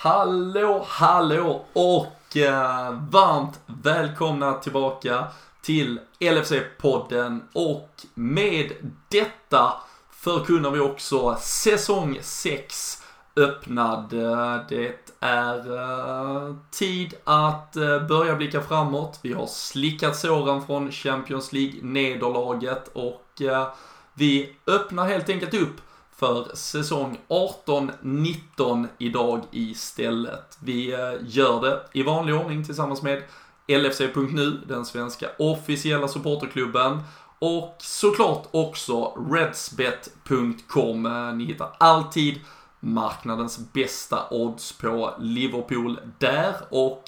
Hallå, hallå och eh, varmt välkomna tillbaka till LFC-podden och med detta förkunnar vi också säsong 6 öppnad. Eh, det är eh, tid att eh, börja blicka framåt. Vi har slickat såren från Champions League-nederlaget och eh, vi öppnar helt enkelt upp för säsong 18-19 idag istället. Vi eh, gör det i vanlig ordning tillsammans med LFC.nu, den svenska officiella supporterklubben. Och såklart också Redsbet.com. Eh, ni hittar alltid marknadens bästa odds på Liverpool där och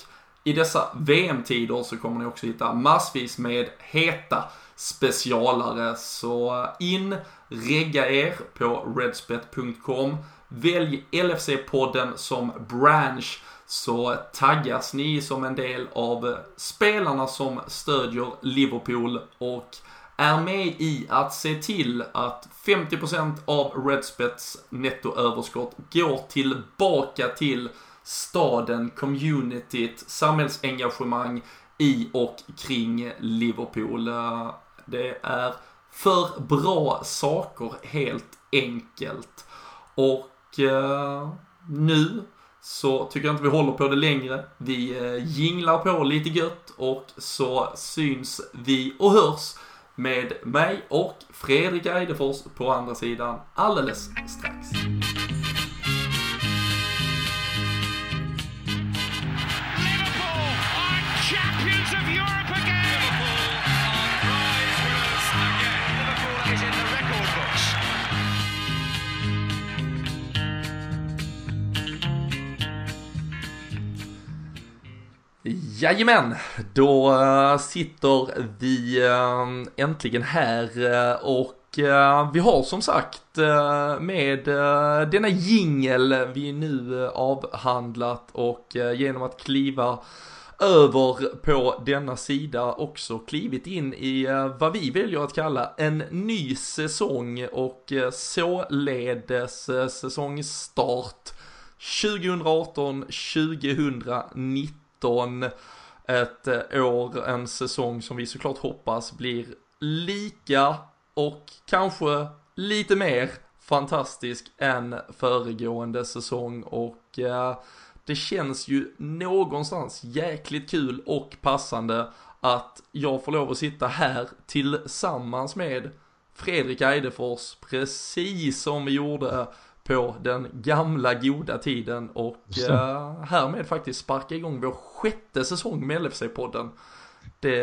i dessa VM-tider så kommer ni också hitta massvis med heta specialare. Så eh, in, regga er på redspet.com Välj LFC-podden som branch så taggas ni som en del av spelarna som stödjer Liverpool och är med i att se till att 50% av Redspets nettoöverskott går tillbaka till staden, communityt, samhällsengagemang i och kring Liverpool. Det är för bra saker helt enkelt. Och eh, nu så tycker jag inte vi håller på det längre. Vi eh, jinglar på lite gött och så syns vi och hörs med mig och Fredrik Eidefors på andra sidan alldeles strax. Jajamän, då eh, sitter vi eh, äntligen här eh, och vi har som sagt med denna jingel vi nu avhandlat och genom att kliva över på denna sida också klivit in i vad vi väljer att kalla en ny säsong och således säsongstart 2018-2019 2019. Ett eh, år, en säsong som vi såklart hoppas blir lika och kanske lite mer fantastisk än föregående säsong och eh, det känns ju någonstans jäkligt kul och passande att jag får lov att sitta här tillsammans med Fredrik Eidefors precis som vi gjorde på den gamla goda tiden och uh, härmed faktiskt sparka igång vår sjätte säsong med LFC-podden. Det,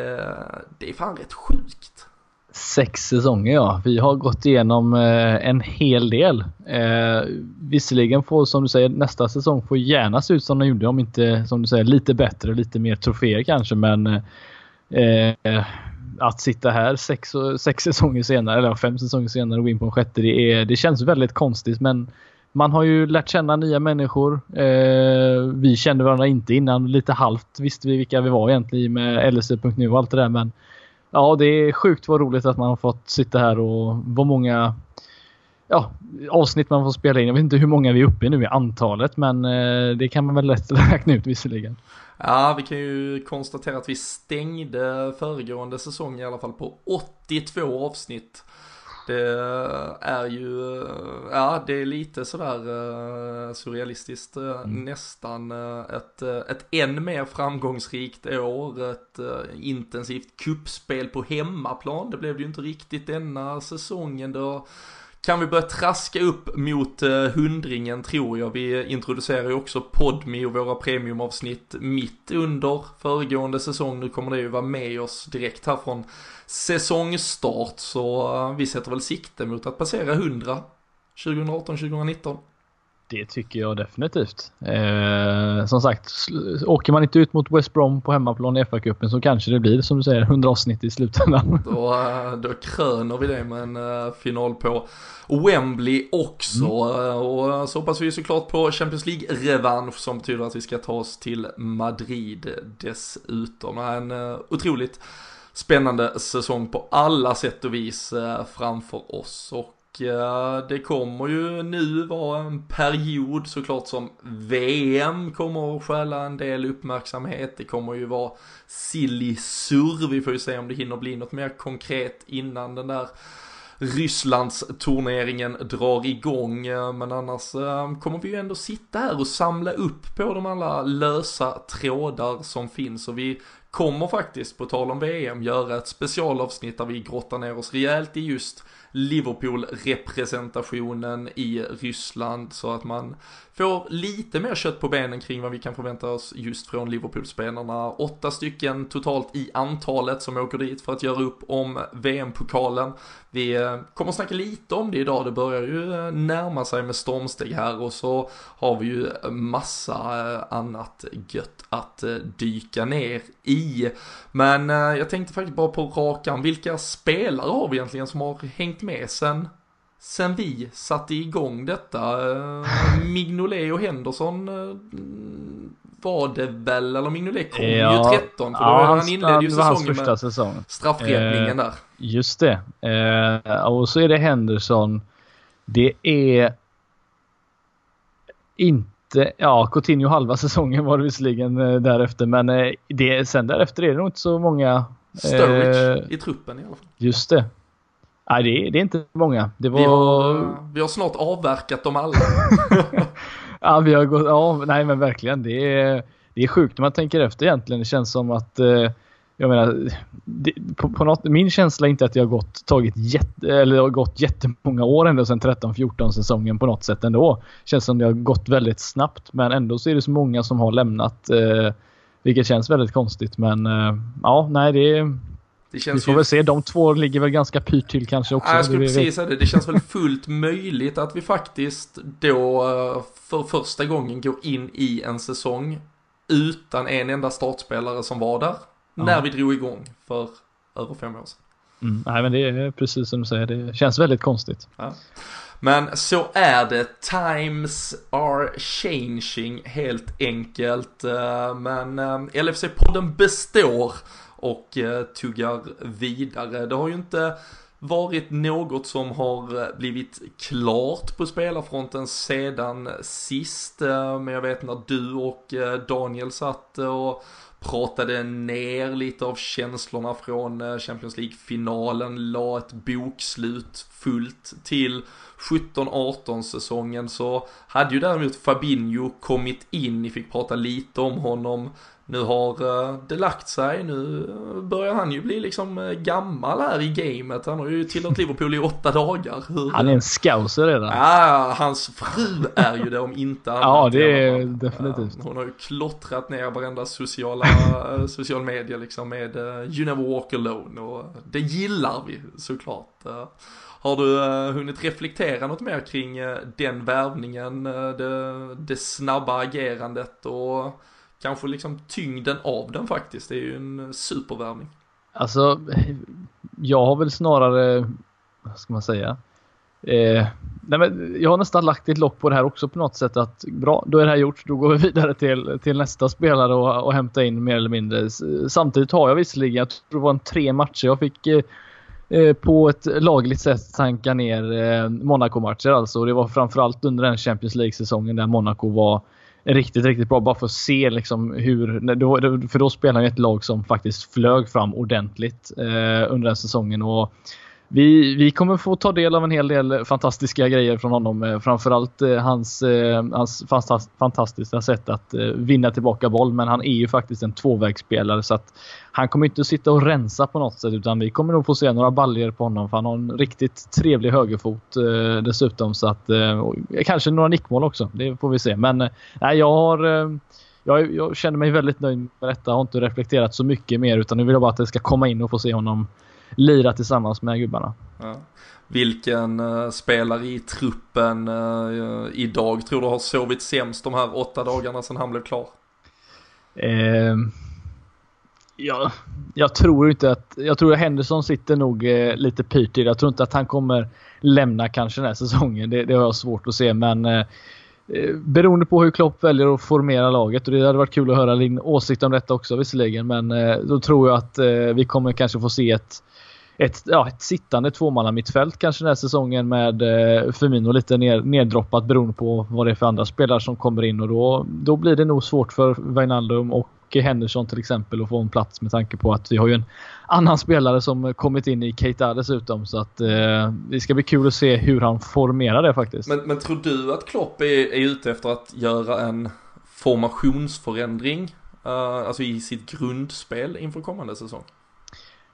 det är fan rätt sjukt. Sex säsonger ja. Vi har gått igenom eh, en hel del. Eh, visserligen får, som du säger, nästa säsong får gärna se ut som den gjorde. Om inte, som du säger, lite bättre, lite mer troféer kanske. Men eh, att sitta här sex, sex säsonger senare, eller fem säsonger senare och gå in på en sjätte, det, är, det känns väldigt konstigt. Men man har ju lärt känna nya människor. Eh, vi kände varandra inte innan. Lite halvt visste vi vilka vi var egentligen med LSE.nu och allt det där. Men ja, det är sjukt vad roligt att man har fått sitta här och vad många ja, avsnitt man får spela in. Jag vet inte hur många vi är uppe i nu i antalet, men eh, det kan man väl lätt räkna ut visserligen. Ja, vi kan ju konstatera att vi stängde föregående säsong i alla fall på 82 avsnitt. Det är ju, ja det är lite sådär uh, surrealistiskt, mm. nästan ett, ett än mer framgångsrikt år, ett intensivt kuppspel på hemmaplan. Det blev det ju inte riktigt denna säsongen då kan vi börja traska upp mot eh, hundringen tror jag. Vi introducerar ju också Podmi och våra premiumavsnitt mitt under föregående säsong. Nu kommer det ju vara med oss direkt här från säsongstart. Så eh, vi sätter väl sikte mot att passera 100 2018-2019. Det tycker jag definitivt. Eh, som sagt, åker man inte ut mot West Brom på hemmaplan i FA-cupen så kanske det blir som du säger 100 avsnitt i slutändan. Då, eh, då kröner vi det med en uh, final på Wembley också. Mm. Och så hoppas vi såklart på Champions League-revansch som betyder att vi ska ta oss till Madrid dessutom. En uh, otroligt spännande säsong på alla sätt och vis uh, framför oss. Och Eh, det kommer ju nu vara en period såklart som VM kommer att stjäla en del uppmärksamhet. Det kommer ju vara silly surr. Vi får ju se om det hinner bli något mer konkret innan den där Rysslands turneringen drar igång. Eh, men annars eh, kommer vi ju ändå sitta här och samla upp på de alla lösa trådar som finns och vi kommer faktiskt, på tal om VM, göra ett specialavsnitt där vi grottar ner oss rejält i just Liverpool-representationen i Ryssland så att man får lite mer kött på benen kring vad vi kan förvänta oss just från Liverpool-spelarna. Åtta stycken totalt i antalet som åker dit för att göra upp om VM-pokalen. Vi eh, kommer att snacka lite om det idag, det börjar ju eh, närma sig med stormsteg här och så har vi ju massa eh, annat gött att dyka ner i. Men jag tänkte faktiskt bara på rakan, vilka spelare har vi egentligen som har hängt med sen sen vi satte igång detta. Eh, Mignolet och Henderson eh, var det väl, eller Mignolet kom ja, ju 13 för ja, han inledde ju säsongen första med säsong. straffräddningen eh, där. Just det. Eh, och så är det Henderson. Det är inte, ja Coutinho halva säsongen var det visserligen eh, därefter men det, sen därefter är det nog inte så många. Sturridge i truppen i alla fall. Just det. Nej, det, det är inte många. Det var... vi, har, vi har snart avverkat dem alla. ja, vi har gått, ja, nej men verkligen. Det är, det är sjukt när man tänker efter egentligen. Det känns som att eh, jag menar, det, på, på något, min känsla är inte att jag har gått, tagit jätte, eller har gått jättemånga år ändå sedan 13-14 säsongen på något sätt ändå. Känns som det har gått väldigt snabbt men ändå så är det så många som har lämnat. Eh, vilket känns väldigt konstigt men eh, ja, nej det är vi får ju... väl se, de två ligger väl ganska pyrt till kanske också. Ja, jag skulle precis säga det, det känns väl fullt möjligt att vi faktiskt då eh, för första gången går in i en säsong utan en enda startspelare som var där ja. när vi drog igång för över fem år sedan. Mm, nej men det är precis som du säger, det känns väldigt konstigt. Ja. Men så är det, times are changing helt enkelt. Eh, men eh, LFC-podden består och eh, tuggar vidare. Det har ju inte varit något som har eh, blivit klart på spelarfronten sedan sist. Eh, men jag vet när du och Daniel satt och pratade ner lite av känslorna från Champions League-finalen, la ett bokslut fullt till 17-18 säsongen så hade ju däremot Fabinho kommit in, ni fick prata lite om honom nu har eh, det lagt sig, nu börjar han ju bli liksom eh, gammal här i gamet. Han har ju tillhört Liverpool i åtta dagar. Hur... Han är en scouser redan. Ja, hans fru är ju det om inte annat. ja, det är definitivt. Hon har ju klottrat ner varenda sociala, eh, Eh, social media liksom med eh, You never walk alone och det gillar vi såklart. Eh, har du hunnit reflektera något mer kring den värvningen, det, det snabba agerandet och kanske liksom tyngden av den faktiskt. Det är ju en supervärvning. Alltså, jag har väl snarare, vad ska man säga? Eh, nej men jag har nästan lagt ett lock på det här också på något sätt att bra, då är det här gjort. Då går vi vidare till, till nästa spelare och, och hämtar in mer eller mindre. Samtidigt har jag visserligen, jag tror det var en tre matcher jag fick eh, eh på ett lagligt sätt tanka ner eh, Monaco-matcher alltså. Det var framförallt under den Champions League-säsongen där Monaco var riktigt, riktigt bra. Bara för att se liksom hur... För då spelade vi ett lag som faktiskt flög fram ordentligt eh, under den säsongen. Och vi, vi kommer få ta del av en hel del fantastiska grejer från honom. Eh, framförallt eh, hans, eh, hans fantastiska sätt att vinna tillbaka boll. Men han är ju faktiskt en tvåvägsspelare så att han kommer inte sitta och rensa på något sätt utan vi kommer nog få se några baljer på honom för han har en riktigt trevlig högerfot dessutom. Så att, kanske några nickmål också, det får vi se. Men nej, jag har jag, jag, känner mig väldigt nöjd med detta. Jag har inte reflekterat så mycket mer utan nu vill jag bara att det ska komma in och få se honom lira tillsammans med gubbarna. Ja. Vilken uh, spelare i truppen uh, idag tror du har sovit sämst de här åtta dagarna sedan han blev klar? Uh, ja, jag tror inte att... Jag tror att Henderson sitter nog uh, lite pyrt i det. Jag tror inte att han kommer lämna kanske den här säsongen. Det, det har jag svårt att se men uh, Beroende på hur Klopp väljer att formera laget och det hade varit kul att höra din åsikt om detta också visserligen men då tror jag att vi kommer kanske få se ett ett, ja, ett sittande tvåmannamittfält kanske den här säsongen med eh, Firmino lite ner, neddroppat beroende på vad det är för andra spelare som kommer in och då, då blir det nog svårt för Wijnaldum och Henderson till exempel att få en plats med tanke på att vi har ju en annan spelare som kommit in i Keita dessutom så att eh, det ska bli kul att se hur han formerar det faktiskt. Men, men tror du att Klopp är, är ute efter att göra en formationsförändring, uh, alltså i sitt grundspel inför kommande säsong?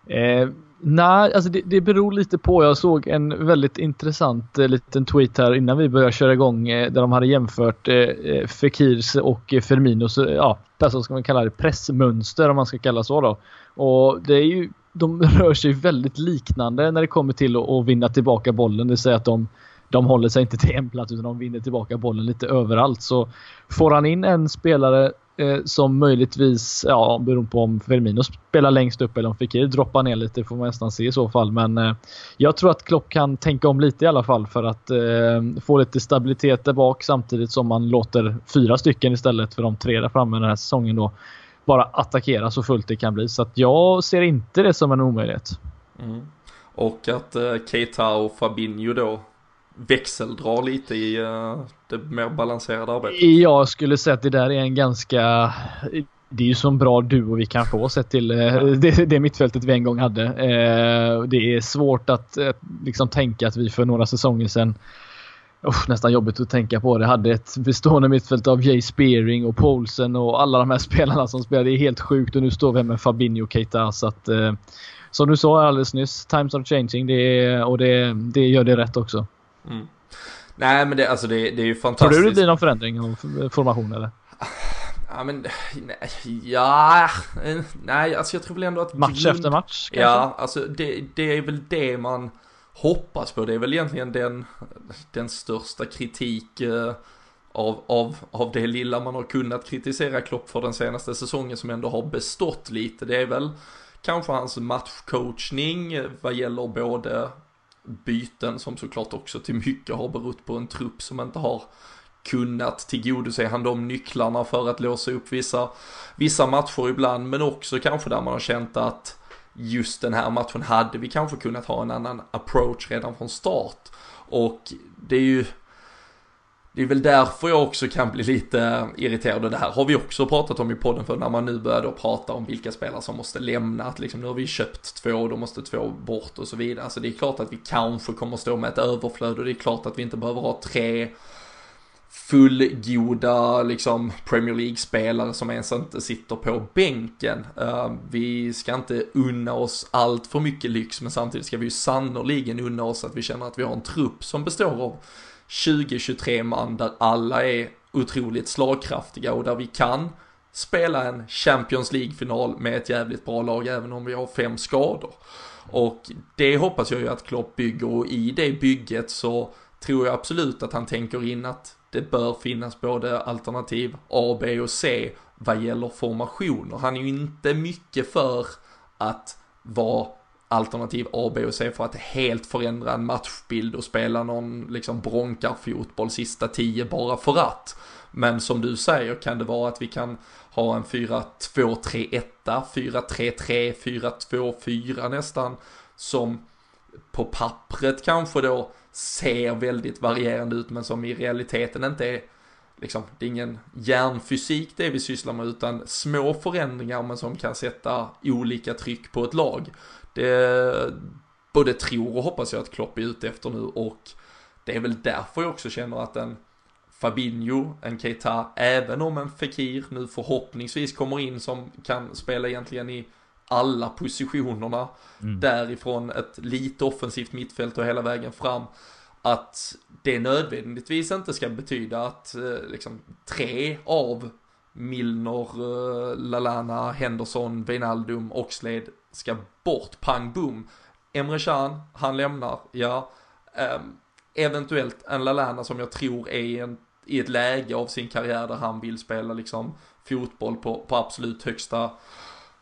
Eh, nej, alltså det, det beror lite på. Jag såg en väldigt intressant eh, liten tweet här innan vi började köra igång eh, där de hade jämfört eh, eh Fekirs och eh, Firminos, ja, alltså ska man kalla det pressmönster om man ska kalla så då. Och det är ju, de rör sig väldigt liknande när det kommer till att, att vinna tillbaka bollen. Det vill säga att de de håller sig inte till en plats utan de vinner tillbaka bollen lite överallt. Så får han in en spelare eh, som möjligtvis, ja beroende på om Firmino spelar längst upp eller om Fikir droppar ner lite får man nästan se i så fall. Men eh, jag tror att Klopp kan tänka om lite i alla fall för att eh, få lite stabilitet där bak samtidigt som man låter fyra stycken istället för de tre där framme den här säsongen då bara attackera så fullt det kan bli. Så att jag ser inte det som en omöjlighet. Mm. Och att eh, Keita och Fabinho då växeldra lite i uh, det mer balanserade arbetet? Jag skulle säga att det där är en ganska det är ju så bra duo vi kan få sett till uh, det, det mittfältet vi en gång hade. Uh, det är svårt att liksom tänka att vi för några säsonger sedan Oh, nästan jobbigt att tänka på det. Hade ett bestående mittfält av Jay Spearing och Paulsen och alla de här spelarna som spelade. Det är helt sjukt och nu står vi med Fabinho och Keita. Så att, eh, som du sa alldeles nyss, times are changing det och det, det gör det rätt också. Mm. Nej men det, alltså det, det är ju fantastiskt. Tror du det blir någon förändring av formation eller? Ja men, nej, ja, nej alltså jag tror väl ändå att... Match grund, efter match kanske? Ja, alltså det, det är väl det man hoppas på. Det är väl egentligen den, den största kritik eh, av, av, av det lilla man har kunnat kritisera Klopp för den senaste säsongen som ändå har bestått lite. Det är väl kanske hans matchcoachning vad gäller både byten som såklart också till mycket har berott på en trupp som inte har kunnat tillgodose han de nycklarna för att låsa upp vissa, vissa matcher ibland men också kanske där man har känt att just den här matchen hade vi kanske kunnat ha en annan approach redan från start. Och det är ju det är väl därför jag också kan bli lite eh, irriterad och det här har vi också pratat om i podden för när man nu börjar då prata om vilka spelare som måste lämna, att liksom nu har vi köpt två, och då måste två bort och så vidare. Så det är klart att vi kanske kommer stå med ett överflöd och det är klart att vi inte behöver ha tre fullgoda liksom Premier League-spelare som ens inte sitter på bänken. Uh, vi ska inte unna oss allt för mycket lyx men samtidigt ska vi ju sannoliken unna oss att vi känner att vi har en trupp som består av 20-23 man där alla är otroligt slagkraftiga och där vi kan spela en Champions League-final med ett jävligt bra lag även om vi har fem skador. Och det hoppas jag ju att Klopp bygger och i det bygget så tror jag absolut att han tänker in att det bör finnas både alternativ A, B och C vad gäller formationer. Han är ju inte mycket för att vara alternativ A, B och C för att helt förändra en matchbild och spela någon liksom bronkarfotboll sista tio bara för att. Men som du säger kan det vara att vi kan ha en 4-2-3-1, 4-3-3, 4-2-4 nästan som på pappret kanske då ser väldigt varierande ut men som i realiteten inte är liksom, det är ingen hjärnfysik det vi sysslar med utan små förändringar men som kan sätta olika tryck på ett lag. Det både tror och hoppas jag att Klopp är ute efter nu och det är väl därför jag också känner att en Fabinho, en Keita, även om en Fekir nu förhoppningsvis kommer in som kan spela egentligen i alla positionerna mm. därifrån ett lite offensivt mittfält och hela vägen fram att det nödvändigtvis inte ska betyda att eh, liksom tre av Milner, eh, Lalana, Henderson, Wijnaldum, Oxlade ska bort, pang boom. Emre Can, han lämnar, ja. Um, eventuellt en Lalana som jag tror är en, i ett läge av sin karriär där han vill spela liksom fotboll på, på absolut högsta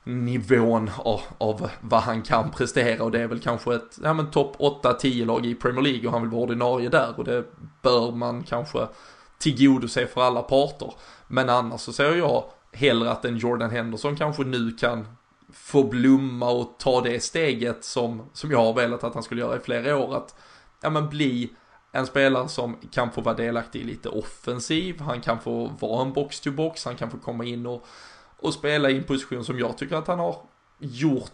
nivån av, av, vad han kan prestera och det är väl kanske ett ja, men topp 8-10 lag i Premier League och han vill vara ordinarie där och det bör man kanske tillgodose för alla parter. Men annars så ser jag hellre att en Jordan Henderson kanske nu kan få blomma och ta det steget som, som jag har velat att han skulle göra i flera år. Att ja, men bli en spelare som kan få vara delaktig i lite offensiv, han kan få vara en box-to-box, han kan få komma in och, och spela i en position som jag tycker att han har gjort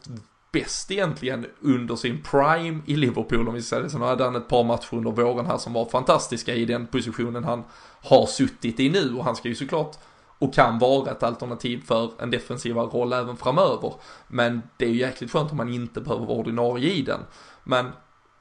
bäst egentligen under sin prime i Liverpool om vi säger det. Sen hade han ett par matcher under våren här som var fantastiska i den positionen han har suttit i nu och han ska ju såklart och kan vara ett alternativ för en defensiva roll även framöver. Men det är ju jäkligt skönt om man inte behöver vara ordinarie i den. Men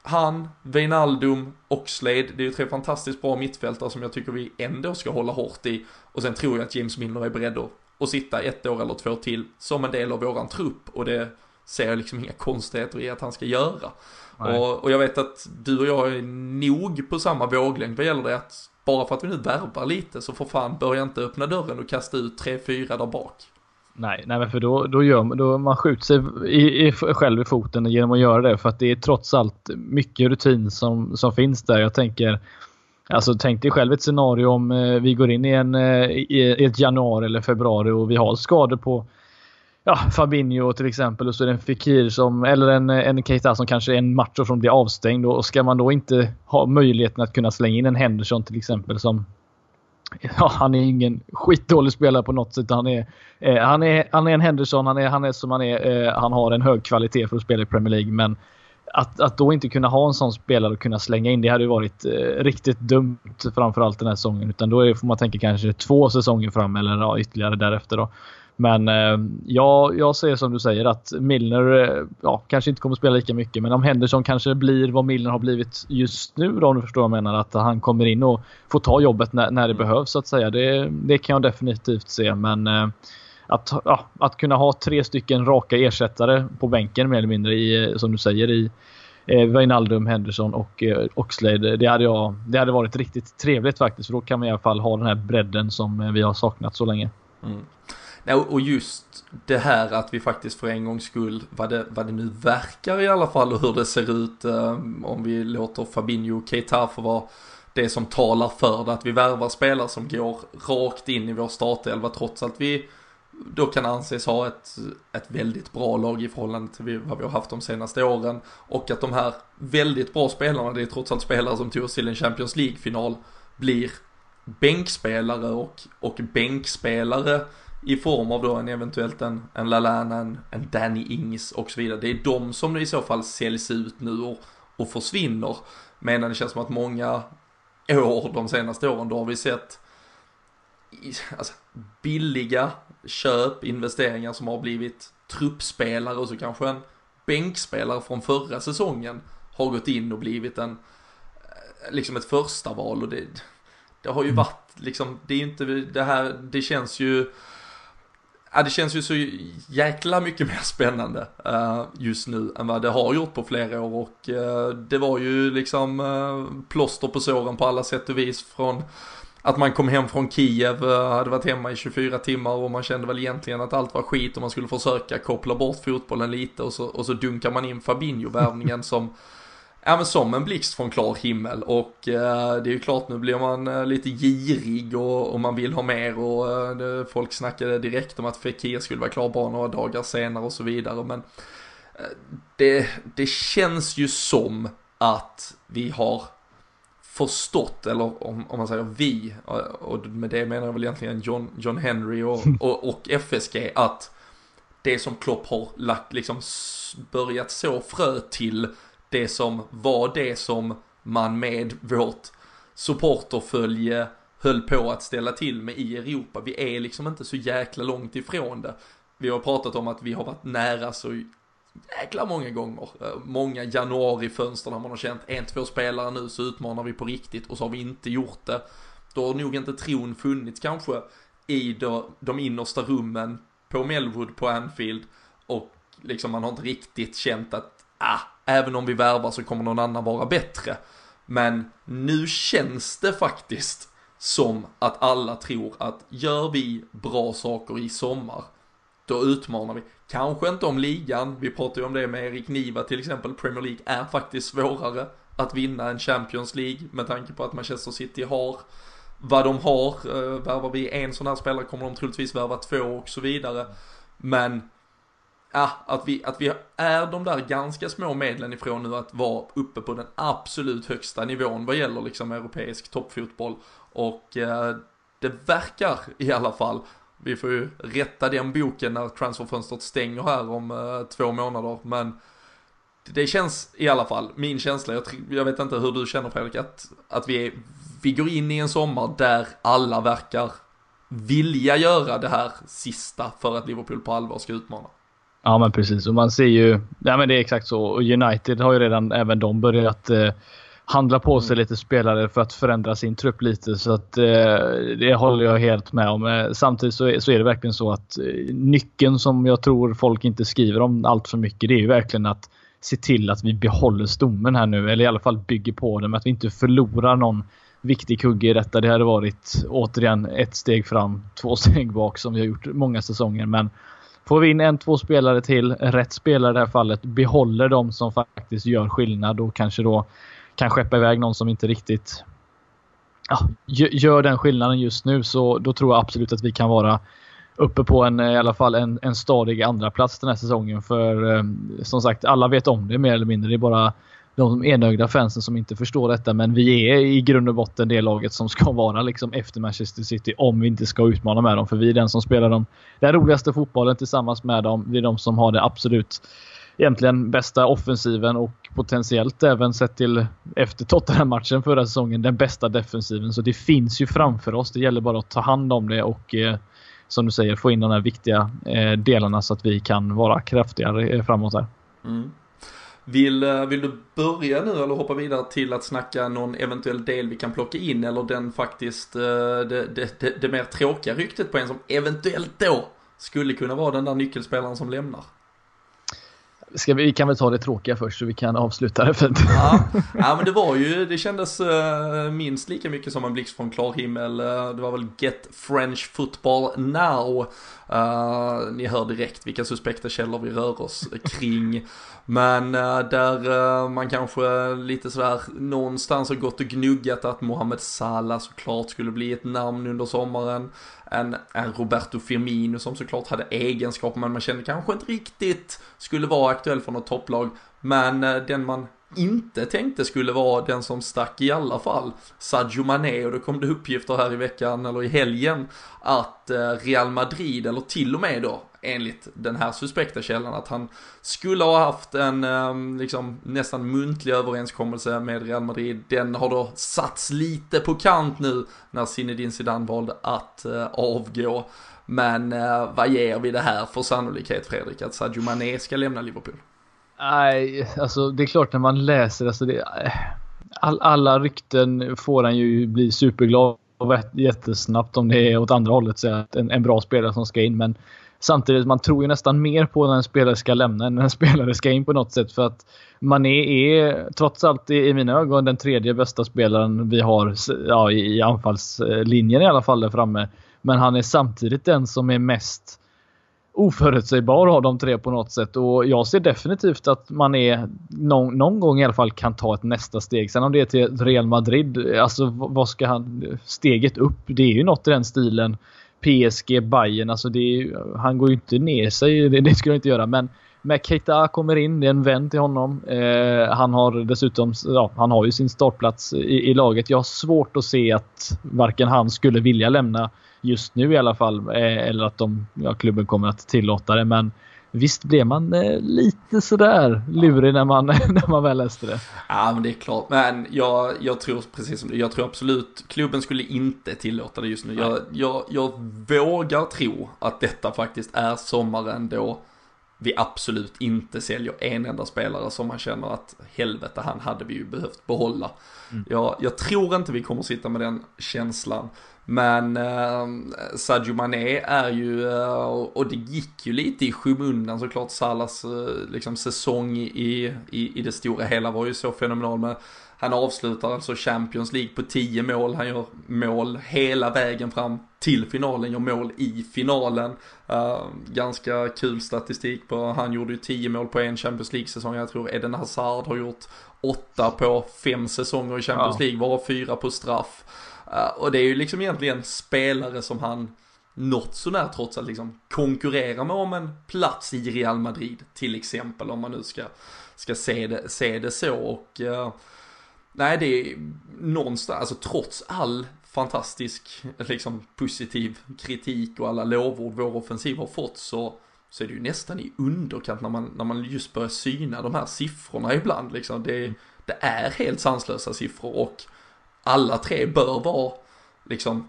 han, Wijnaldum, Oxlade, det är ju tre fantastiskt bra mittfältare som jag tycker vi ändå ska hålla hårt i. Och sen tror jag att James Milner är beredd att, att sitta ett år eller två till som en del av våran trupp. Och det ser jag liksom inga konstigheter i att han ska göra. Och, och, jag vet att du och jag är nog på samma våglängd vad gäller det att bara för att vi nu värvar lite så får fan börja inte öppna dörren och kasta ut tre, fyra där bak. Nej, nej men för då, då gör man, då man skjuter sig i, i, själv i foten genom att göra det. För att det är trots allt mycket rutin som, som finns där. Jag tänker, alltså tänk dig själv ett scenario om eh, vi går in i, en, eh, i ett januari eller februari och vi har skador på ja, Fabinho till exempel och så är det en Fekir som, eller en, en Keita som kanske är en match som blir avstängd. Och ska man då inte ha möjligheten att kunna slänga in en Henderson till exempel som Ja, han är ingen skitdålig spelare på något sätt. Han är, eh, han är, han är en Henderson, han är, han är som han är. Eh, han har en hög kvalitet för att spela i Premier League. Men att, att då inte kunna ha en sån spelare och kunna slänga in, det hade ju varit eh, riktigt dumt framförallt den här säsongen. Utan då är, får man tänka kanske två säsonger fram eller ja, ytterligare därefter. Då. Men eh, ja, jag säger som du säger att Milner eh, ja, kanske inte kommer spela lika mycket. Men om Henderson kanske blir vad Milner har blivit just nu då, om du förstår vad jag menar. Att han kommer in och får ta jobbet när, när det mm. behövs så att säga. Det, det kan jag definitivt se. Men eh, att, ja, att kunna ha tre stycken raka ersättare på bänken mer eller mindre i, som du säger i eh, Wijnaldum, Henderson och eh, Oxlade. Det hade, jag, det hade varit riktigt trevligt faktiskt. För då kan man i alla fall ha den här bredden som vi har saknat så länge. Mm. Och just det här att vi faktiskt för en gångs skull, vad det, vad det nu verkar i alla fall och hur det ser ut ehm, om vi låter Fabinho och Keita få vara det som talar för det, att vi värvar spelare som går rakt in i vår startelva trots att vi då kan anses ha ett, ett väldigt bra lag i förhållande till vad vi har haft de senaste åren. Och att de här väldigt bra spelarna, det är trots allt spelare som tog oss till en Champions League-final, blir bänkspelare och, och bänkspelare i form av då en eventuellt en, en Lalana, en, en Danny Ings och så vidare. Det är de som i så fall säljs ut nu och, och försvinner. Medan det känns som att många år de senaste åren då har vi sett alltså, billiga köp, investeringar som har blivit truppspelare och så kanske en bänkspelare från förra säsongen har gått in och blivit en, eh, liksom ett första val och det, det har ju mm. varit liksom, det är inte det här, det känns ju Ja, det känns ju så jäkla mycket mer spännande uh, just nu än vad det har gjort på flera år. Och uh, det var ju liksom uh, plåster på såren på alla sätt och vis från att man kom hem från Kiev, hade varit hemma i 24 timmar och man kände väl egentligen att allt var skit och man skulle försöka koppla bort fotbollen lite och så, och så dunkar man in Fabinho-värvningen som ja men som en blixt från klar himmel. Och eh, det är ju klart nu blir man eh, lite girig och, och, man vill ha mer och eh, folk snackade direkt om att Fekir skulle vara klar bara några dagar senare och så vidare. Men eh, det, det känns ju som att vi har förstått, eller om, om man säger vi, och med det menar jag väl egentligen John, John Henry och, och, och FSG, att det som Klopp har lagt, liksom börjat så frö till det som var det som man med vårt supporterfölje höll på att ställa till med i Europa. Vi är liksom inte så jäkla långt ifrån det. Vi har pratat om att vi har varit nära så jäkla många gånger. Eh, många januarifönster när man har känt en, två spelare nu så utmanar vi på riktigt och så har vi inte gjort det. Då har nog inte tron funnits kanske i de innersta rummen på Melwood på Anfield och liksom man har inte riktigt känt att ah, även om vi värvar så kommer någon annan vara bättre. Men nu känns det faktiskt som att alla tror att gör vi bra saker i sommar, då utmanar vi. Kanske inte om ligan, vi pratade ju om det med Erik Niva till exempel, Premier League är faktiskt svårare att vinna en Champions League med tanke på att Manchester City har vad de har. Eh, värvar vi en sån här spelare kommer de troligtvis värva två och så vidare. Men ja, att, vi, att vi är de där ganska små medlen ifrån nu att vara uppe på den absolut högsta nivån vad gäller liksom europeisk toppfotboll. Och eh, det verkar i alla fall, vi får ju rätta den boken när transferfönstret stänger här om eh, två månader, men det känns i alla fall, min känsla, jag, jag vet inte hur du känner Fredrik, att, att vi, är, vi går in i en sommar där alla verkar vilja göra det här sista för att Liverpool på allvar ska utmana. Ja men precis och man ser ju, ja men det är exakt så. Och United har ju redan även de börjat eh, handla på sig mm. lite spelare för att förändra sin trupp lite. Så att eh, det håller jag helt med om. Eh, samtidigt så är, så är det verkligen så att eh, nyckeln som jag tror folk inte skriver om allt för mycket det är ju verkligen att se till att vi behåller stommen här nu. Eller i alla fall bygger på den. Att vi inte förlorar någon viktig kugge i detta. Det hade varit återigen ett steg fram, två steg bak som vi har gjort många säsonger. Men får vi in en, två spelare till, rätt spelare i det här fallet, behåller de som faktiskt gör skillnad och kanske då kan skeppa iväg någon som inte riktigt ja, gör den skillnaden just nu så då tror jag absolut att vi kan vara uppe på en, eh, i alla fall en, en stadig andra plats den här säsongen. För eh, som sagt, alla vet om det mer eller mindre. Det är bara de enögda fansen som inte förstår detta. Men vi är i grund och botten det laget som ska vara liksom efter Manchester City om vi inte ska utmana med dem. För vi är den som spelar dem, den roligaste fotbollen tillsammans med dem. Vi är de som har det absolut egentligen bästa offensiven och potentiellt även sett till efter Tottenham-matchen förra säsongen den bästa defensiven. Så det finns ju framför oss. Det gäller bara att ta hand om det och eh, som du säger få in de här viktiga eh, delarna så att vi kan vara kraftigare eh, framåt här. Mm. Vill, eh, vill du börja nu eller hoppa vidare till att snacka någon eventuell del vi kan plocka in eller den faktiskt eh, det, det, det, det mer tråkiga ryktet på en som eventuellt då skulle kunna vara den där nyckelspelaren som lämnar? Ska vi, vi kan väl ta det tråkiga först så vi kan avsluta det fint. Ja, ja men det var ju, det kändes uh, minst lika mycket som en blixt från klar himmel. Uh, det var väl Get French Football Now. Uh, ni hör direkt vilka suspekta källor vi rör oss kring. Men där man kanske lite sådär någonstans har gått och gnuggat att Mohamed Salah såklart skulle bli ett namn under sommaren en, en Roberto Firmino som såklart hade egenskaper men man kände kanske inte riktigt skulle vara aktuell för något topplag. Men eh, den man inte tänkte skulle vara den som stack i alla fall, Sadio Mané och då kom det uppgifter här i veckan eller i helgen att eh, Real Madrid eller till och med då enligt den här suspekta källan att han skulle ha haft en ehm, liksom nästan muntlig överenskommelse med Real Madrid. Den har då satts lite på kant nu när Zinedine Zidane valde att eh, avgå. Men eh, vad ger vi det här för sannolikhet Fredrik att Sadio Mané ska lämna Liverpool? Nej, alltså det är klart när man läser, alltså det, eh, all, alla rykten får han ju bli superglad och jättesnabbt om det är åt andra hållet så att en, en bra spelare som ska in. Men Samtidigt, man tror ju nästan mer på när en spelare ska lämna än när en spelare ska in på något sätt. För att Mané är trots allt i mina ögon den tredje bästa spelaren vi har ja, i anfallslinjen i alla fall där framme. Men han är samtidigt den som är mest oförutsägbar av de tre på något sätt. Och jag ser definitivt att man är någon, någon, gång i alla fall kan ta ett nästa steg. Sen om det är till Real Madrid, alltså vad ska han... Steget upp, det är ju något i den stilen. PSG, Bayern, alltså det han går ju inte ner sig, det, det skulle han inte göra. Men med Keita kommer in, det är en vän till honom. Eh, han har dessutom, ja, han har ju sin startplats i, i, laget. Jag har svårt att se att varken han skulle vilja lämna just nu i alla fall, eh, eller att de, ja, klubben kommer att tillåta det. Men Visst blev man eh, lite sådär lurig när man, när man väl läste det? Ja, men det är klart. Men jag, jag tror precis som du, jag tror absolut klubben skulle inte tillåta det just nu. Jag, jag, jag vågar tro att detta faktiskt är sommaren då vi absolut inte säljer en enda spelare som man känner att helvete, han hade vi ju behövt behålla. Mm. Jag, jag tror inte vi kommer sitta med den känslan. Men eh, Sadio Mané är ju, eh, och det gick ju lite i skymundan såklart, Salas eh, liksom, säsong i, i, i det stora hela var ju så fenomenal. Men han avslutar alltså Champions League på 10 mål, han gör mål hela vägen fram till finalen, gör mål i finalen. Uh, ganska kul statistik på, han gjorde ju 10 mål på en Champions League-säsong, jag tror Eden Hazard har gjort 8 på 5 säsonger i Champions ja. League, varav 4 på straff. Och det är ju liksom egentligen spelare som han något sånär trots att liksom konkurrera med om en plats i Real Madrid till exempel om man nu ska, ska se, det, se det så och eh, nej det är någonstans, alltså trots all fantastisk, liksom positiv kritik och alla lovord vår offensiv har fått så, så är det ju nästan i underkant när man, när man just börjar syna de här siffrorna ibland liksom. Det, det är helt sanslösa siffror och alla tre bör vara liksom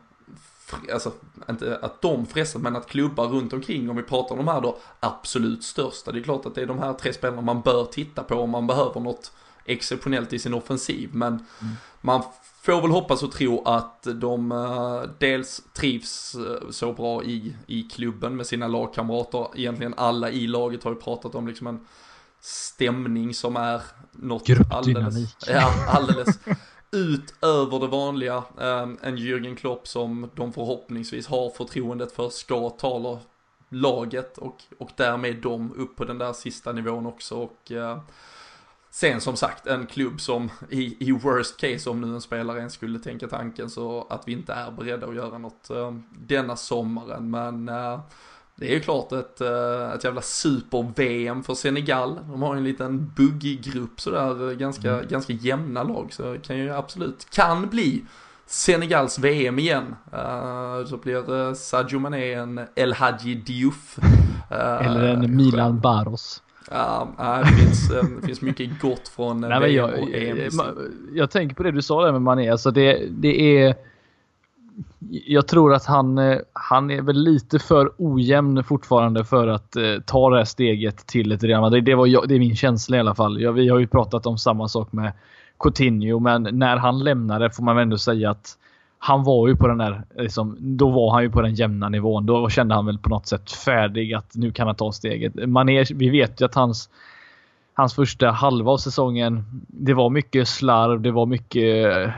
alltså inte att de frestas men att klubbar runt omkring om vi pratar om de här då absolut största. Det är klart att det är de här tre spelarna man bör titta på om man behöver något exceptionellt i sin offensiv men mm. man får väl hoppas och tro att de uh, dels trivs uh, så bra i, i klubben med sina lagkamrater. Egentligen alla i laget har ju pratat om liksom en stämning som är något alldeles, ja, alldeles utöver det vanliga. Ehm, en Jürgen Klopp som de förhoppningsvis har förtroendet för ska tala laget och, och därmed dem upp på den där sista nivån också. Och, eh, Sen som sagt en klubb som i, i worst case om nu en spelare ens skulle tänka tanken så att vi inte är beredda att göra något ehm, denna sommaren men eh, det är ju klart ett, uh, ett jävla super-VM för Senegal. De har en liten buggig grupp sådär, ganska, mm. ganska jämna lag så det kan ju absolut, kan bli Senegals VM igen. Uh, så blir uh, Sadio Mané en El Hadji Diouf. Uh, Eller en Milan Baros. Ja, det finns, eh, det finns mycket gott från Nej, jag, och EM. Jag, jag tänker på det du sa där med Mané. Alltså det, det är... Jag tror att han, eh, han är väl lite för ojämn fortfarande för att eh, ta det här steget till ett Real Madrid. Det, var jag, det är min känsla i alla fall. Ja, vi har ju pratat om samma sak med Coutinho, men när han lämnade får man väl ändå säga att han var ju på den där, liksom, då var han ju på den jämna nivån. Då kände han väl på något sätt färdig att nu kan han ta steget. Mané, vi vet ju att hans, hans första halva av säsongen, det var mycket slarv, det var mycket eh,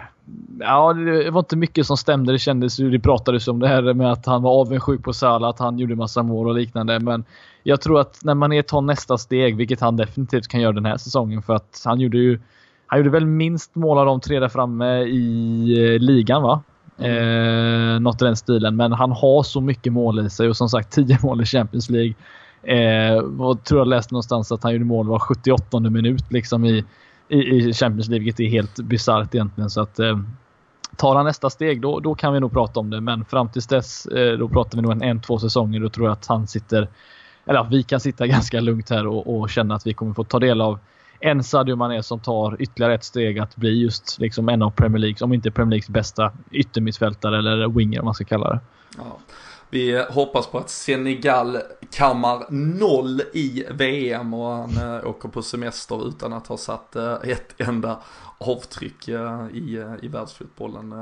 Ja, det var inte mycket som stämde. Det kändes det pratades om det här med att han var avundsjuk på Salah, att han gjorde massa mål och liknande. Men jag tror att när man är tar nästa steg, vilket han definitivt kan göra den här säsongen, för att han gjorde ju han gjorde väl minst mål av de tre där framme i eh, ligan va? Mm. Eh, något i den stilen. Men han har så mycket mål i sig och som sagt 10 mål i Champions League. Eh, och tror jag läste någonstans att han gjorde mål var 78 minut liksom i, i, i Champions League. Vilket är helt bisarrt egentligen. Så att, eh, tar han nästa steg då, då kan vi nog prata om det. Men fram tills dess eh, då pratar vi nog en, en, två säsonger. Då tror jag att han sitter, eller att vi kan sitta ganska lugnt här och, och känna att vi kommer få ta del av en Sadio Mané som tar ytterligare ett steg att bli just liksom en av Premier Leagues, om inte Premier Leagues bästa yttermittfältare eller winger om man ska kalla det. Ja. Vi hoppas på att Senegal kammar noll i VM och han äh, åker på semester utan att ha satt äh, ett enda avtryck äh, i, i världsfotbollen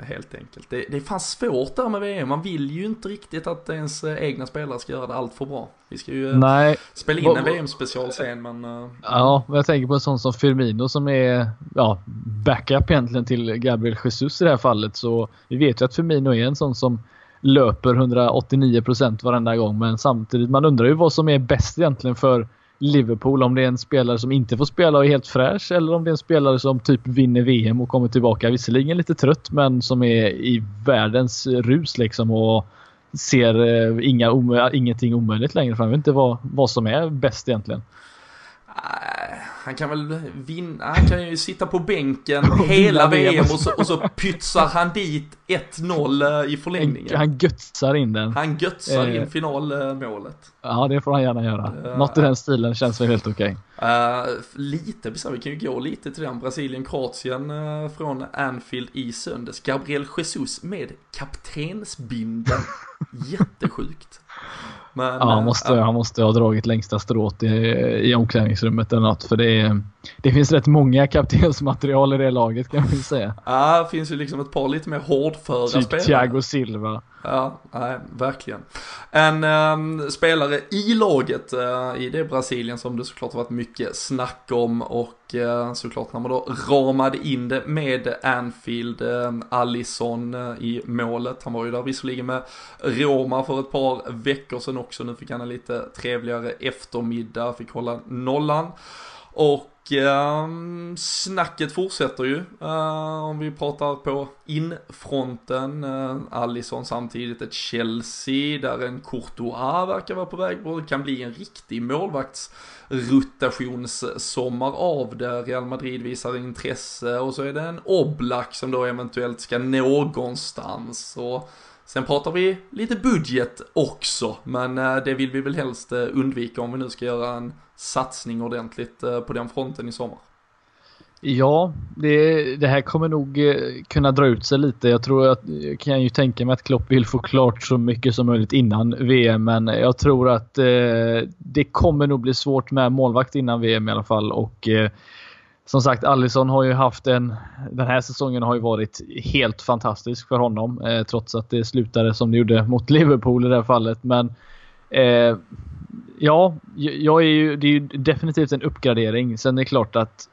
helt enkelt. Det, det är fan svårt där med VM, man vill ju inte riktigt att ens egna spelare ska göra det allt för bra. Vi ska ju Nej. spela in en VM-special sen men... Ja, men jag tänker på en sån som Firmino som är ja, backup egentligen till Gabriel Jesus i det här fallet så vi vet ju att Firmino är en sån som löper 189% varenda gång. Men samtidigt, man undrar ju vad som är bäst egentligen för Liverpool. Om det är en spelare som inte får spela och är helt fräsch eller om det är en spelare som typ vinner VM och kommer tillbaka. Visserligen lite trött men som är i världens rus liksom och ser eh, inga, ingenting omöjligt längre fram. Jag vet inte vad, vad som är bäst egentligen ah, han kan väl vinna, han kan ju sitta på bänken hela VM och så, och så pytsar han dit 1-0 eh, i förlängningen. Han götsar in den. Han götsar in eh, finalmålet. Ja, det får han gärna göra. Uh, Något i den stilen känns väl helt okej. Okay. Uh, lite vi kan ju gå lite till den. Brasilien-Kroatien uh, från Anfield i söndags. Gabriel Jesus med kaptensbinden. Jättesjukt. Men, ja, han, måste, äh, han måste ha dragit längsta strået i, i omklädningsrummet eller något. För det, är, det finns rätt många kaptensmaterial i det laget kan man säga. Ja, det finns ju liksom ett par lite mer hårdföra typ spelare. Thiago Silva. Ja, nej, verkligen. En um, spelare i laget uh, i det Brasilien som det såklart har varit mycket snack om och uh, såklart när man då ramade in det med Anfield, uh, Allison uh, i målet. Han var ju där visserligen med Roma för ett par veckor sedan också. Nu fick han en lite trevligare eftermiddag, fick hålla nollan. Och um, snacket fortsätter ju. Uh, om vi pratar på infronten. Uh, Allison samtidigt ett Chelsea där en Courtois verkar vara på väg och det kan bli en riktig målvaktsrotationssommar av det. Real Madrid visar intresse och så är det en Oblak som då eventuellt ska någonstans. Och Sen pratar vi lite budget också, men eh, det vill vi väl helst eh, undvika om vi nu ska göra en satsning ordentligt eh, på den fronten i sommar. Ja, det, det, här kommer nog kunna dra ut sig lite. Jag tror att, jag kan ju tänka mig att Klopp vill få klart så mycket som möjligt innan VM, men jag tror att eh, det kommer nog bli svårt med målvakt innan VM i alla fall och eh, som sagt, Allison har ju haft en... Den här säsongen har ju varit helt fantastisk för honom. Eh, trots att det slutade som det gjorde mot Liverpool i det här fallet. Men eh, ja, jag är ju, det är ju definitivt en uppgradering. Sen är det klart att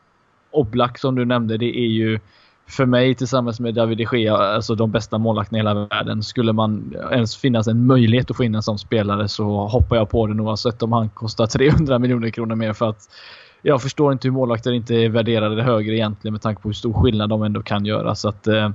Oblak som du nämnde, det är ju för mig tillsammans med David de Gea, alltså de bästa målvakterna i hela världen. Skulle man ens finnas en möjlighet att få in en sån spelare så hoppar jag på den oavsett om han kostar 300 miljoner kronor mer för att jag förstår inte hur målvakter inte är värderade högre egentligen med tanke på hur stor skillnad de ändå kan göra. Så att, eh,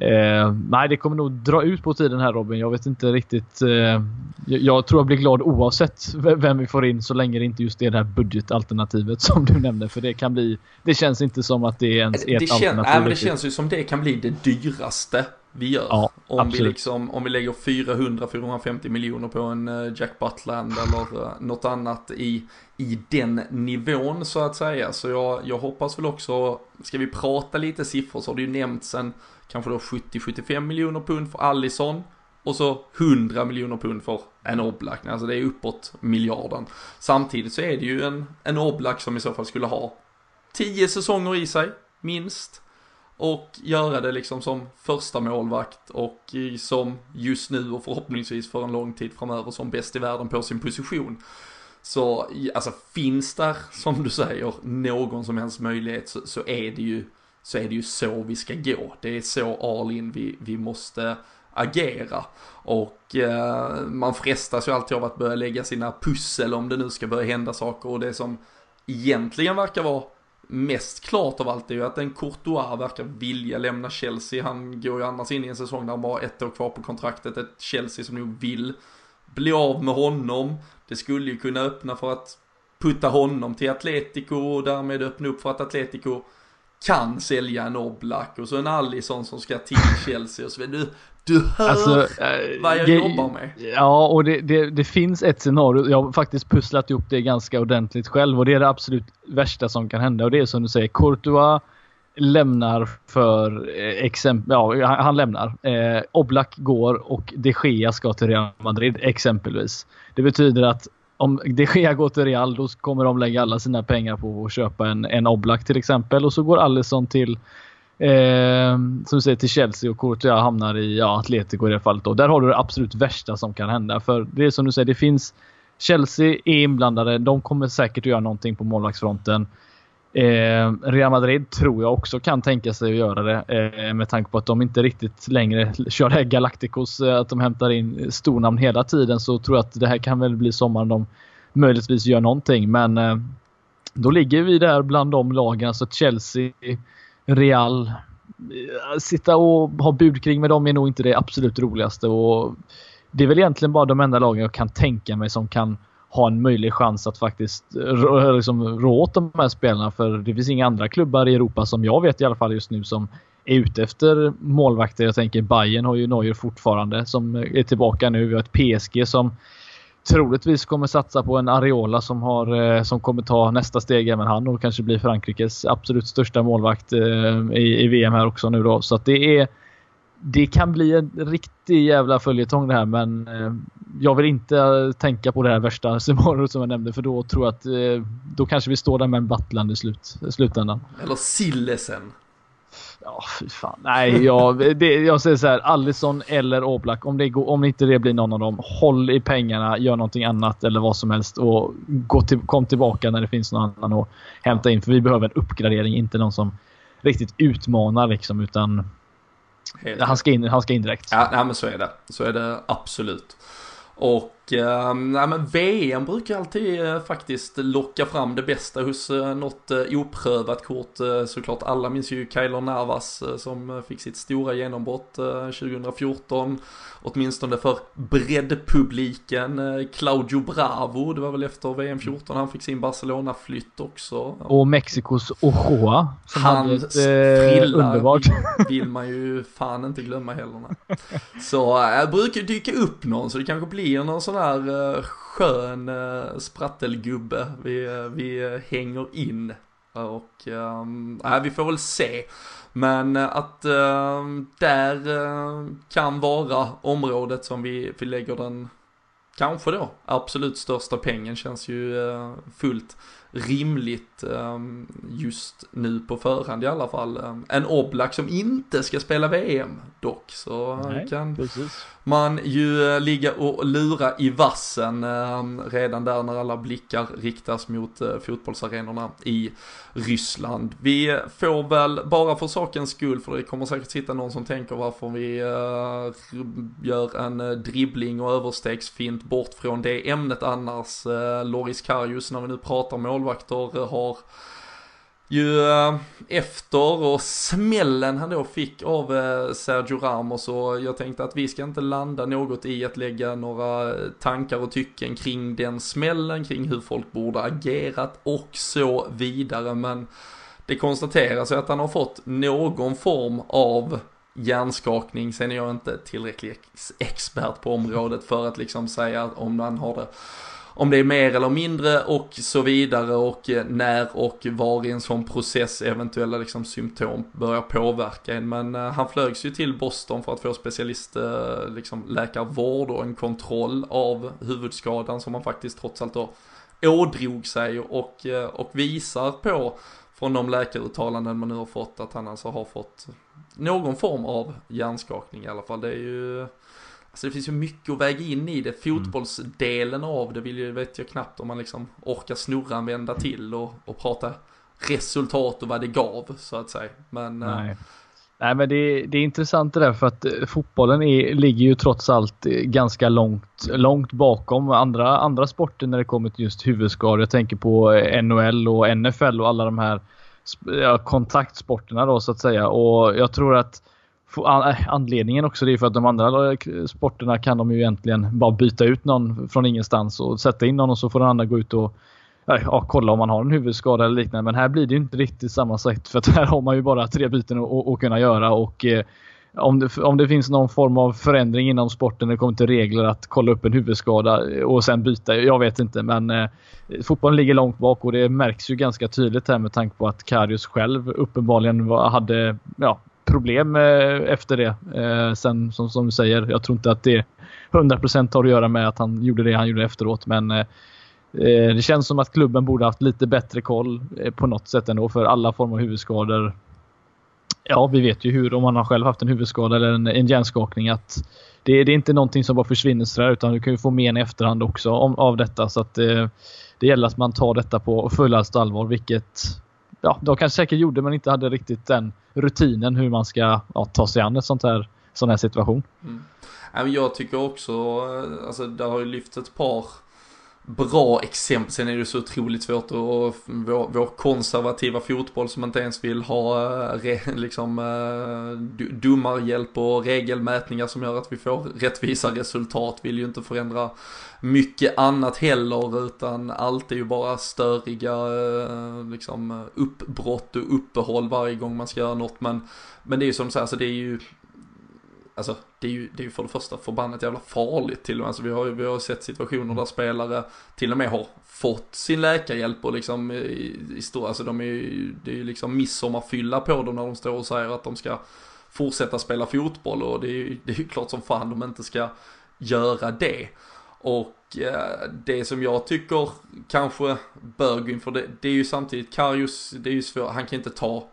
Eh, nej, det kommer nog dra ut på tiden här Robin. Jag vet inte riktigt. Eh, jag tror jag blir glad oavsett vem vi får in så länge det inte just är det här budgetalternativet som du nämnde. För det kan bli. Det känns inte som att det är ens det, ett alternativ. Nej, men det känns ju som det kan bli det dyraste vi gör. Ja, om, vi liksom, om vi lägger 400-450 miljoner på en uh, Jack Butland eller uh, något annat i, i den nivån så att säga. Så jag, jag hoppas väl också, ska vi prata lite siffror så har det ju nämnts en kanske då 70-75 miljoner pund för Allison och så 100 miljoner pund för en Oblak. Alltså det är uppåt miljarden. Samtidigt så är det ju en, en Oblak som i så fall skulle ha 10 säsonger i sig, minst. Och göra det liksom som första målvakt och som just nu och förhoppningsvis för en lång tid framöver som bäst i världen på sin position. Så alltså finns där, som du säger, någon som helst möjlighet så, så är det ju så är det ju så vi ska gå. Det är så all in vi, vi måste agera. Och eh, man frestas ju alltid av att börja lägga sina pussel om det nu ska börja hända saker. Och det som egentligen verkar vara mest klart av allt är ju att en Courtois verkar vilja lämna Chelsea. Han går ju annars in i en säsong där han bara har ett år kvar på kontraktet. Ett Chelsea som nog vill bli av med honom. Det skulle ju kunna öppna för att putta honom till Atletico och därmed öppna upp för att Atletico kan sälja en Oblak och så en Allison som ska till Chelsea och så vidare. Du, du hör alltså, vad jag det, jobbar med. Ja, och det, det, det, finns ett scenario. Jag har faktiskt pusslat ihop det ganska ordentligt själv och det är det absolut värsta som kan hända och det är som du säger, Courtois lämnar för eh, exempel, ja han lämnar. Eh, Oblak går och de Gea ska till Real Madrid exempelvis. Det betyder att om de Gea går till Real då kommer de lägga alla sina pengar på att köpa en, en Oblak till exempel och så går Alisson till eh, som du säger till Chelsea och Courtois hamnar i ja, Atletico i det fallet. Då. Där har du det absolut värsta som kan hända. För det är som du säger, det finns Chelsea är inblandade. De kommer säkert att göra någonting på målvaktsfronten. Eh, Real Madrid tror jag också kan tänka sig att göra det eh, med tanke på att de inte riktigt längre kör det här Galacticos, eh, att de hämtar in stornamn hela tiden så tror jag att det här kan väl bli sommaren de möjligtvis gör någonting men eh, då ligger vi där bland de lagen, alltså Chelsea, Real. Eh, sitta och ha budkrig med dem är nog inte det absolut roligaste och det är väl egentligen bara de enda lagen jag kan tänka mig som kan ha en möjlig chans att faktiskt liksom, rå åt de här spelarna. För det finns inga andra klubbar i Europa som jag vet i alla fall just nu som är ute efter målvakter. Jag tänker Bayern har ju Neuer fortfarande som är tillbaka nu. Vi har ett PSG som troligtvis kommer satsa på en Areola som, har, eh, som kommer ta nästa steg även han och kanske bli Frankrikes absolut största målvakt eh, i, i VM här också nu då. Så att det är det kan bli en riktig jävla följetong det här men eh, jag vill inte tänka på det här värsta scenariot som jag nämnde för då tror jag att eh, då kanske vi står där med en Battland i slut, slutändan. Eller Sillesen. Ja, fy fan. Nej, jag, det, jag säger så här. Allison eller Oblak. Om, det går, om inte det blir någon av dem, håll i pengarna, gör någonting annat eller vad som helst och gå till, kom tillbaka när det finns någon annan att hämta in. För vi behöver en uppgradering, inte någon som riktigt utmanar liksom utan han ska, in, han ska in direkt. Ja, nej, men så är det. Så är det absolut. Och äh, nej, men VM brukar alltid äh, faktiskt locka fram det bästa hos äh, något äh, oprövat kort. Såklart alla minns ju Kyler Navas som fick sitt stora genombrott 2014. Åtminstone för breddpubliken. Claudio Bravo, det var väl efter VM 14 han fick sin Barcelona-flytt också. Och Mexikos Ochoa. Som Hans hade ett, underbart. Vill, vill man ju fan inte glömma heller. Så jag brukar dyka upp någon så det kanske blir någon sån här eh, skön eh, sprattelgubbe vi, eh, vi hänger in. Och äh, vi får väl se. Men att äh, där kan vara området som vi, vi lägger den kanske då absolut största pengen känns ju fullt rimligt ehm, just nu på förhand i alla fall. Ehm, en Oblak som inte ska spela VM dock. Så Nej, kan precis. man ju eh, ligga och lura i vassen ehm, redan där när alla blickar riktas mot eh, fotbollsarenorna i Ryssland. Vi får väl bara för sakens skull, för det kommer säkert sitta någon som tänker varför vi gör en dribbling och överstegsfint bort från det ämnet annars. Loris Karius när vi nu pratar målvakter har ju eh, efter och smällen han då fick av eh, Sergio Ramos och jag tänkte att vi ska inte landa något i att lägga några tankar och tycken kring den smällen, kring hur folk borde agerat och så vidare. Men det konstateras ju att han har fått någon form av hjärnskakning, sen är jag inte tillräckligt expert på området för att liksom säga om han har det om det är mer eller mindre och så vidare och eh, när och var i en sån process eventuella liksom symptom börjar påverka en. Men eh, han flögs ju till Boston för att få specialist eh, liksom läkarvård och en kontroll av huvudskadan som han faktiskt trots allt då ådrog sig och, och visar på från de läkaruttalanden man nu har fått att han alltså har fått någon form av hjärnskakning i alla fall. Det är ju Alltså det finns ju mycket att väga in i det. Fotbollsdelen av det vill ju, vet jag knappt om man liksom orkar snurra en vända till och, och prata resultat och vad det gav så att säga. Men, eh, Nej. Nej men det, det är intressant det där för att eh, fotbollen är, ligger ju trots allt eh, ganska långt, långt bakom andra, andra sporter när det kommer till just huvudskador. Jag tänker på NHL och NFL och alla de här ja, kontaktsporterna då så att säga. Och jag tror att Äh, anledningen också det är för att de andra eh, sporterna kan de ju egentligen bara byta ut någon från ingenstans och sätta in någon och så får den andra gå ut och äh, ja, kolla om man har en huvudskada eller liknande. Men här blir det ju inte riktigt samma sätt för att här har man ju bara tre byten att kunna göra och eh, om det, om det finns någon form av förändring inom sporten när det kommer till regler att kolla upp en huvudskada eh, och sen byta. Jag vet inte men eh, fotbollen ligger långt bak och det märks ju ganska tydligt här med tanke på att Karius själv uppenbarligen hade ja, problem eh, efter det. Eh, sen som, som du säger, jag tror inte att det 100% har att göra med att han gjorde det han gjorde efteråt. Men eh, det känns som att klubben borde haft lite bättre koll på något sätt ändå för alla former av huvudskador. Ja, vi vet ju hur om man har själv haft en huvudskada eller en, en hjärnskakning att det, det är inte någonting som bara försvinner sådär utan du kan ju få men i efterhand också om, av detta. Så att det, det gäller att man tar detta på fullaste allvar vilket ja, de kanske säkert gjorde men inte hade riktigt den rutinen hur man ska ja, ta sig an en sånt här, sån här situation. Mm. Jag tycker också, alltså det har ju lyft ett par bra exempel. Sen är det så otroligt svårt att vår, vår konservativa fotboll som inte ens vill ha eh, re, liksom eh, domarhjälp och regelmätningar som gör att vi får rättvisa resultat vill ju inte förändra mycket annat heller utan allt är ju bara störiga eh, liksom uppbrott och uppehåll varje gång man ska göra något men men det är ju som så här, så det är ju Alltså det är ju, det är ju för det första förbannat jävla farligt till och med. Alltså, vi har ju vi har sett situationer där spelare till och med har fått sin läkarhjälp och liksom eh, i, i stor, alltså de är ju, det är ju liksom midsommarfylla på dem när de står och säger att de ska fortsätta spela fotboll och det är ju, det är ju klart som fan de inte ska göra det. Och eh, det som jag tycker kanske bör gå in för det, det är ju samtidigt Karius, det är ju svårt, han kan inte ta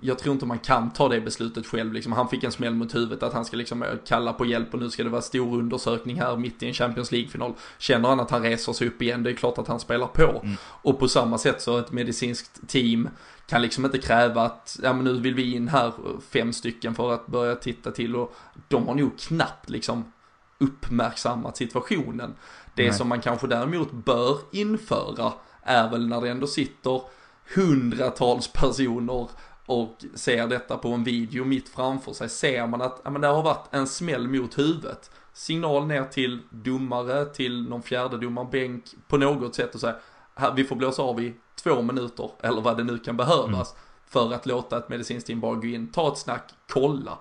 jag tror inte man kan ta det beslutet själv. Liksom, han fick en smäll mot huvudet att han ska liksom eh, kalla på hjälp och nu ska det vara stor undersökning här mitt i en Champions League-final. Känner han att han reser sig upp igen, det är klart att han spelar på. Mm. Och på samma sätt så ett medicinskt team kan liksom inte kräva att, ja men nu vill vi in här fem stycken för att börja titta till och de har nog knappt liksom uppmärksammat situationen. Det Nej. som man kanske däremot bör införa är väl när det ändå sitter hundratals personer och ser detta på en video mitt framför sig, ser man att ja, men det har varit en smäll mot huvudet. Signal ner till domare, till någon fjärde domarbänk på något sätt och säga vi får blåsa av i två minuter eller vad det nu kan behövas mm. för att låta ett medicinskt team bara gå in, ta ett snack, kolla.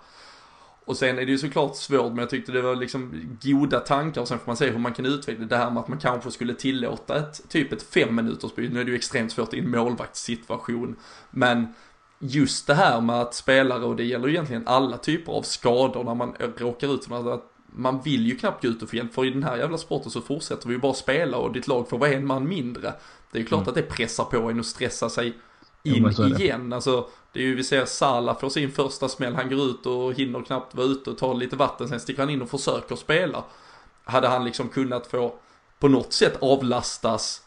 Och sen är det ju såklart svårt, men jag tyckte det var liksom goda tankar och sen får man se hur man kan utveckla det här med att man kanske skulle tillåta ett typ ett fem minuters byte. Nu är det ju extremt svårt i en målvaktssituation, men just det här med att spelare, och det gäller ju egentligen alla typer av skador när man råkar ut för att man vill ju knappt gå ut och få hjälp, för i den här jävla sporten så fortsätter vi ju bara spela och ditt lag får vara en man mindre. Det är ju klart mm. att det pressar på en och stressar sig in jo, igen. Alltså, det är ju, vi ser Sala får sin första smäll, han går ut och hinner knappt vara ute och ta lite vatten, sen sticker han in och försöker spela. Hade han liksom kunnat få på något sätt avlastas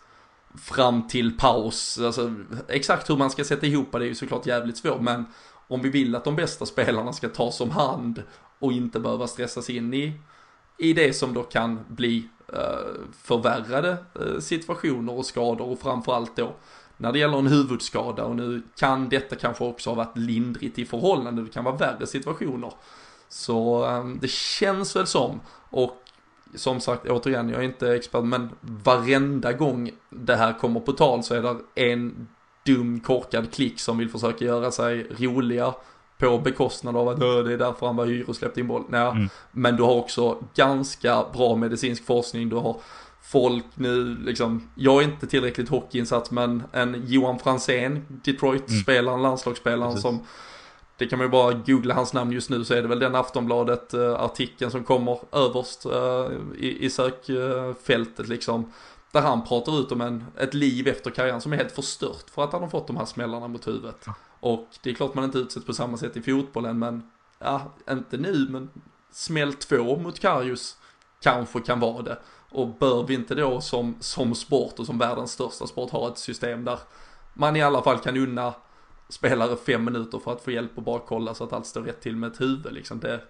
fram till paus, alltså exakt hur man ska sätta ihop det är ju såklart jävligt svårt, men om vi vill att de bästa spelarna ska tas om hand och inte behöva stressas in i, i det som då kan bli eh, förvärrade eh, situationer och skador och framförallt då när det gäller en huvudskada och nu kan detta kanske också ha varit lindrigt i förhållande, det kan vara värre situationer. Så um, det känns väl som, och som sagt återigen, jag är inte expert, men varenda gång det här kommer på tal så är det en dum korkad klick som vill försöka göra sig roliga på bekostnad av att det är därför han var hyr och släppte in boll. Nej, mm. men du har också ganska bra medicinsk forskning, du har folk nu, liksom, jag är inte tillräckligt hockeyinsatt men en Johan Franzén, Detroit-spelaren, mm. landslagsspelaren som det kan man ju bara googla hans namn just nu så är det väl den Aftonbladet-artikeln som kommer överst uh, i, i sökfältet liksom. Där han pratar ut om en, ett liv efter karriären som är helt förstört för att han har fått de här smällarna mot huvudet. Och det är klart man inte utsätts på samma sätt i fotbollen men, ja, inte nu men smäll två mot Karius kanske kan vara det. Och bör vi inte då som, som sport och som världens största sport ha ett system där man i alla fall kan unna spelare fem minuter för att få hjälp och bara kolla så att allt står rätt till med ett huvud liksom. Det,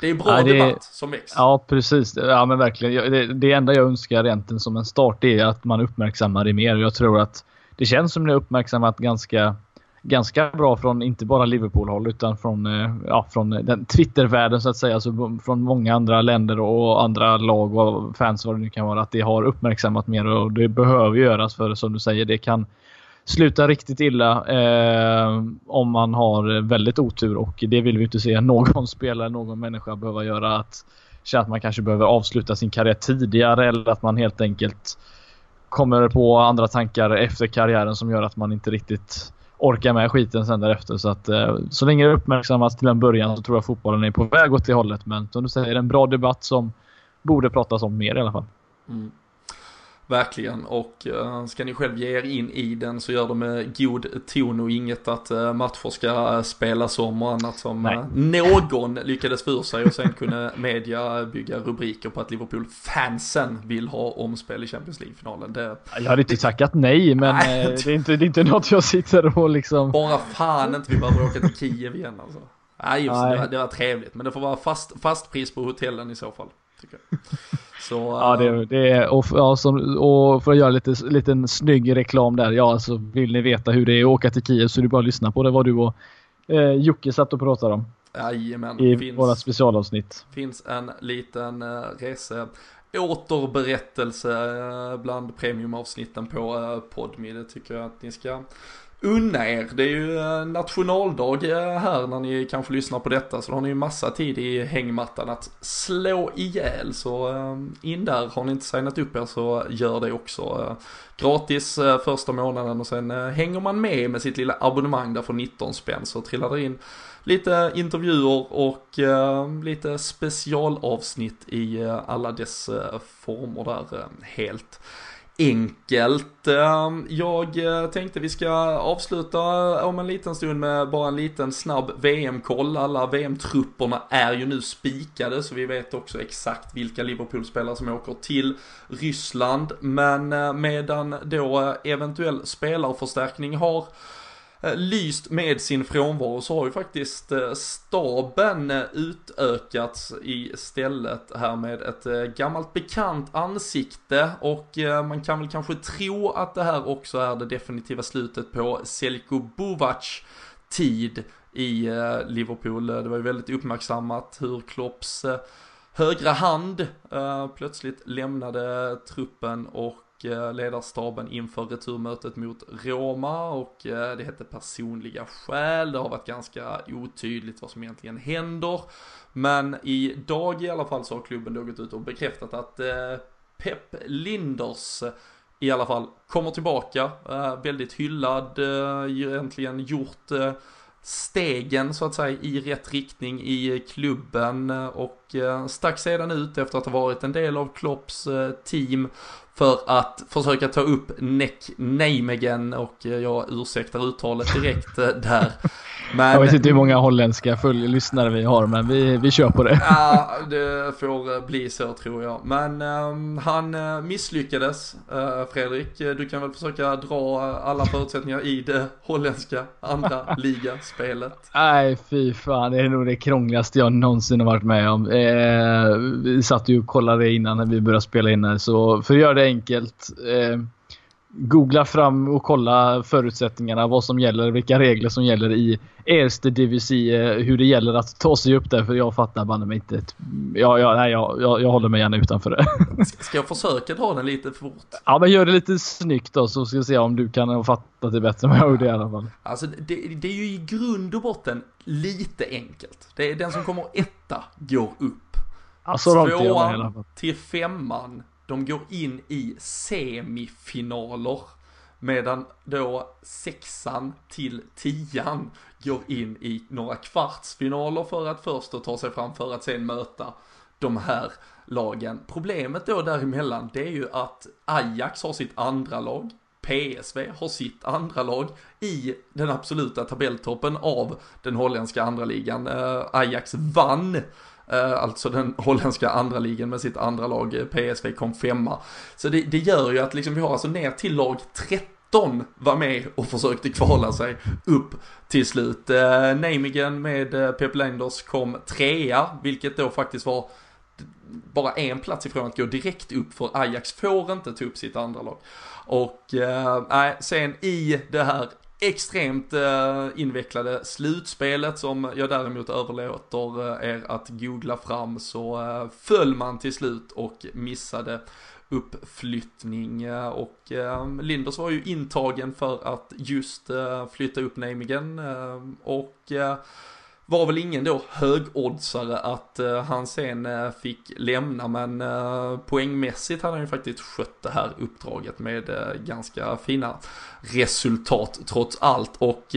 det är bra ja, det, debatt som väcks. Ja, precis. Ja, men verkligen. Det, det enda jag önskar egentligen som en start är att man uppmärksammar det mer. Jag tror att det känns som det uppmärksammat ganska ganska bra från inte bara Liverpool-håll utan från, eh, ja, från eh, den Twitter-världen så att säga. Alltså från många andra länder och andra lag och fans vad det nu kan vara. Att det har uppmärksammat mer och det behöver göras för som du säger det kan sluta riktigt illa eh, om man har väldigt otur och det vill vi inte se någon spelare, någon människa behöva göra. Att känna att man kanske behöver avsluta sin karriär tidigare eller att man helt enkelt kommer på andra tankar efter karriären som gör att man inte riktigt orkar med skiten sen därefter. Så att eh, så länge det uppmärksammas till en början så tror jag fotbollen är på väg åt det hållet. Men som du säger, en bra debatt som borde pratas om mer i alla fall. Mm. Verkligen, och uh, ska ni själv ge er in i den så gör det med god ton och inget att uh, matcher ska uh, spelas om och annat som uh, någon lyckades för sig och sen kunde media bygga rubriker på att Liverpool-fansen vill ha omspel i Champions League-finalen. Det, jag hade inte tackat nej, men nej, det, är inte, det är inte något jag sitter och liksom... Bara fan inte vi behöver åka till Kiev igen alltså. Nej, just nej. Det, det var trevligt, men det får vara fast, fast pris på hotellen i så fall. Tycker jag. Så, ja, det, eh, det är, och, ja, som, och för att göra lite liten snygg reklam där. Ja, alltså vill ni veta hur det är att åka till Kiev så är det bara att lyssna på det vad du och eh, Jocke satt och pratade om. Jajamän. I finns, våra specialavsnitt. finns en liten uh, rese återberättelse uh, bland premiumavsnitten på uh, Podme. Det tycker jag att ni ska unna er. Det är ju eh, nationaldag eh, här när ni kanske lyssnar på detta så då har ni ju massa tid i hängmattan att slå ihjäl. Så eh, in där, har ni inte signat upp er så gör det också. Gratis första månaden och sen hänger man med med sitt lilla abonnemang där för 19 spänn så trillar det in lite intervjuer och lite specialavsnitt i alla dess former där helt enkelt. Ehm, jag eh, tänkte vi ska avsluta om en liten stund med bara en liten snabb VM-koll. Alla VM-trupperna är ju nu spikade så vi vet också exakt vilka Liverpool-spelare som åker till Ryssland. Men eh, medan då eh, eventuell spelarförstärkning har Eh, lyst med sin frånvaro så har ju faktiskt eh, staben eh, utökats istället här med ett gammalt bekant ansikte och man kan väl kanske tro att det här också är det definitiva slutet på Selko Bovacs tid i Liverpool. Det var ju väldigt uppmärksammat hur Klopps högra hand plötsligt lämnade truppen och Eh, ledarstaben inför returmötet mot Roma och eh, det hette personliga skäl. Det har varit ganska otydligt vad som egentligen händer. Men idag i alla fall så har klubben då gått ut och bekräftat att eh, Pep Linders i alla fall kommer tillbaka. Väldigt hyllad, egentligen gjort stegen så att säga i rätt riktning i klubben och stack sedan ut efter att ha varit en del av Klopps team för att försöka ta upp Neck Nijmegen och jag ursäktar uttalet direkt eh, där. Men, jag vet inte hur många holländska lyssnare vi har men vi, vi kör på det. Ja, det får eh, bli så tror jag. Men um, han misslyckades. Uh, Fredrik, du kan väl försöka dra alla förutsättningar i det holländska andra ligaspelet? Nej, fy fan. Det är nog det krångligaste jag någonsin har varit med om. Eh, vi satt ju och kollade innan när vi började spela in här, så för att göra det enkelt. Eh, googla fram och kolla förutsättningarna, vad som gäller, vilka regler som gäller i Erste Divisie, hur det gäller att ta sig upp där för jag fattar banne mig inte. Ja, ja, nej, jag, jag, jag håller mig gärna utanför det. Ska jag försöka dra den lite fort? Ja, men gör det lite snyggt då så ska vi se om du kan ha fattat det bättre än vad jag gjorde i alla fall. Alltså, det, det är ju i grund och botten lite enkelt. Det är den som kommer etta går upp. Alltså, Tvåan till femman de går in i semifinaler. Medan då sexan till tian går in i några kvartsfinaler för att först då ta sig fram för att sen möta de här lagen. Problemet då däremellan det är ju att Ajax har sitt andra lag, PSV har sitt andra lag i den absoluta tabelltoppen av den holländska andra ligan. Eh, Ajax vann Eh, alltså den holländska andra ligan med sitt andra lag, eh, PSV, kom femma. Så det, det gör ju att liksom vi har alltså ner till lag 13 var med och försökte kvala sig upp till slut. Eh, Nijmegen med eh, Pep Lenders kom trea, vilket då faktiskt var bara en plats ifrån att gå direkt upp för Ajax får inte ta upp sitt andra lag. Och eh, sen i det här extremt eh, invecklade slutspelet som jag däremot överlåter eh, er att googla fram. Så eh, föll man till slut och missade uppflyttning. Eh, och eh, Linders var ju intagen för att just eh, flytta upp Nijmegen eh, och eh, var väl ingen då högoddsare att uh, han sen uh, fick lämna men uh, poängmässigt hade han ju faktiskt skött det här uppdraget med ganska fina resultat trots allt. Och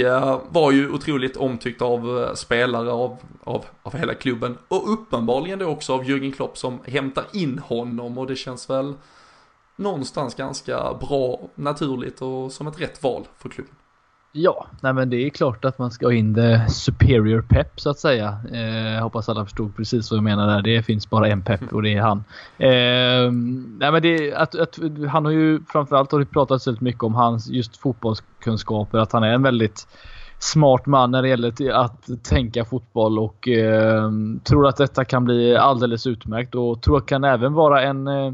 var ju otroligt omtyckt av spelare av, av, av hela klubben. Och uppenbarligen då också av Jürgen Klopp som hämtar in honom. Och det känns väl någonstans ganska bra, naturligt och som ett rätt val för klubben. Ja, nej men det är klart att man ska ha in the superior pep så att säga. Eh, hoppas alla förstod precis vad jag menar där. Det finns bara en pep och det är han. Eh, nej men det, att, att, han har ju framförallt har det pratats väldigt mycket om hans just fotbollskunskaper. Att han är en väldigt smart man när det gäller att tänka fotboll och eh, tror att detta kan bli alldeles utmärkt och tror att det kan även vara en eh,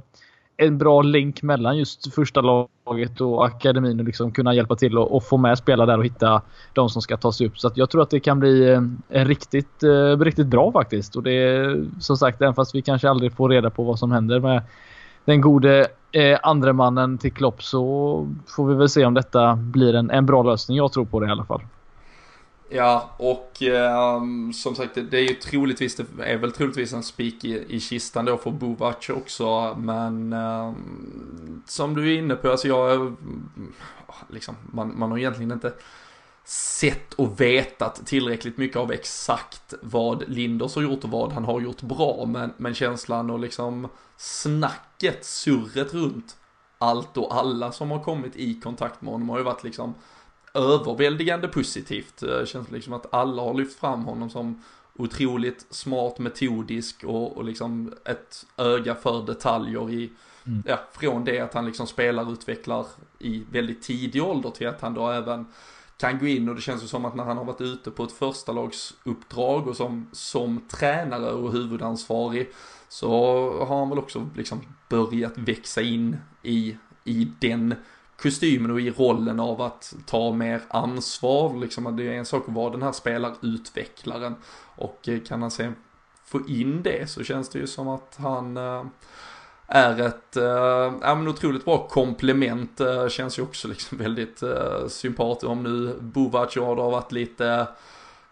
en bra länk mellan just första laget och akademin och liksom kunna hjälpa till och, och, få med spelare där och hitta de som ska ta sig upp. Så jag tror att det kan bli eh, en riktigt, eh, riktigt bra faktiskt. Och det är som sagt, även fast vi kanske aldrig får reda på vad som händer med den gode eh, andre mannen till Klopp så får vi väl se om detta blir en, en bra lösning. Jag tror på det i alla fall. Ja, och um, som sagt, det, är ju troligtvis, det är väl troligtvis en spik i, i kistan då för Bovac också, men um, som du är inne på, alltså jag, liksom, man, man har egentligen inte sett och vetat tillräckligt mycket av exakt vad Linders har gjort och vad han har gjort bra, men, men känslan och liksom snacket, surret runt allt och alla som har kommit i kontakt med honom har ju varit liksom överväldigande positivt. Det känns liksom att alla har lyft fram honom som otroligt smart, metodisk och, och liksom ett öga för detaljer i, mm. ja, från det att han liksom spelar och utvecklar i väldigt tidig ålder till att han då även kan gå in och det känns ju som att när han har varit ute på ett första lagsuppdrag och som, som tränare och huvudansvarig så har han väl också liksom börjat växa in i, i den kostymen och i rollen av att ta mer ansvar. Liksom, det är en sak att vara den här spelarutvecklaren och eh, kan han sen få in det så känns det ju som att han äh, är ett äh, ja, men otroligt bra komplement. Äh, känns ju också liksom väldigt äh, sympatiskt om nu Bovac har varit lite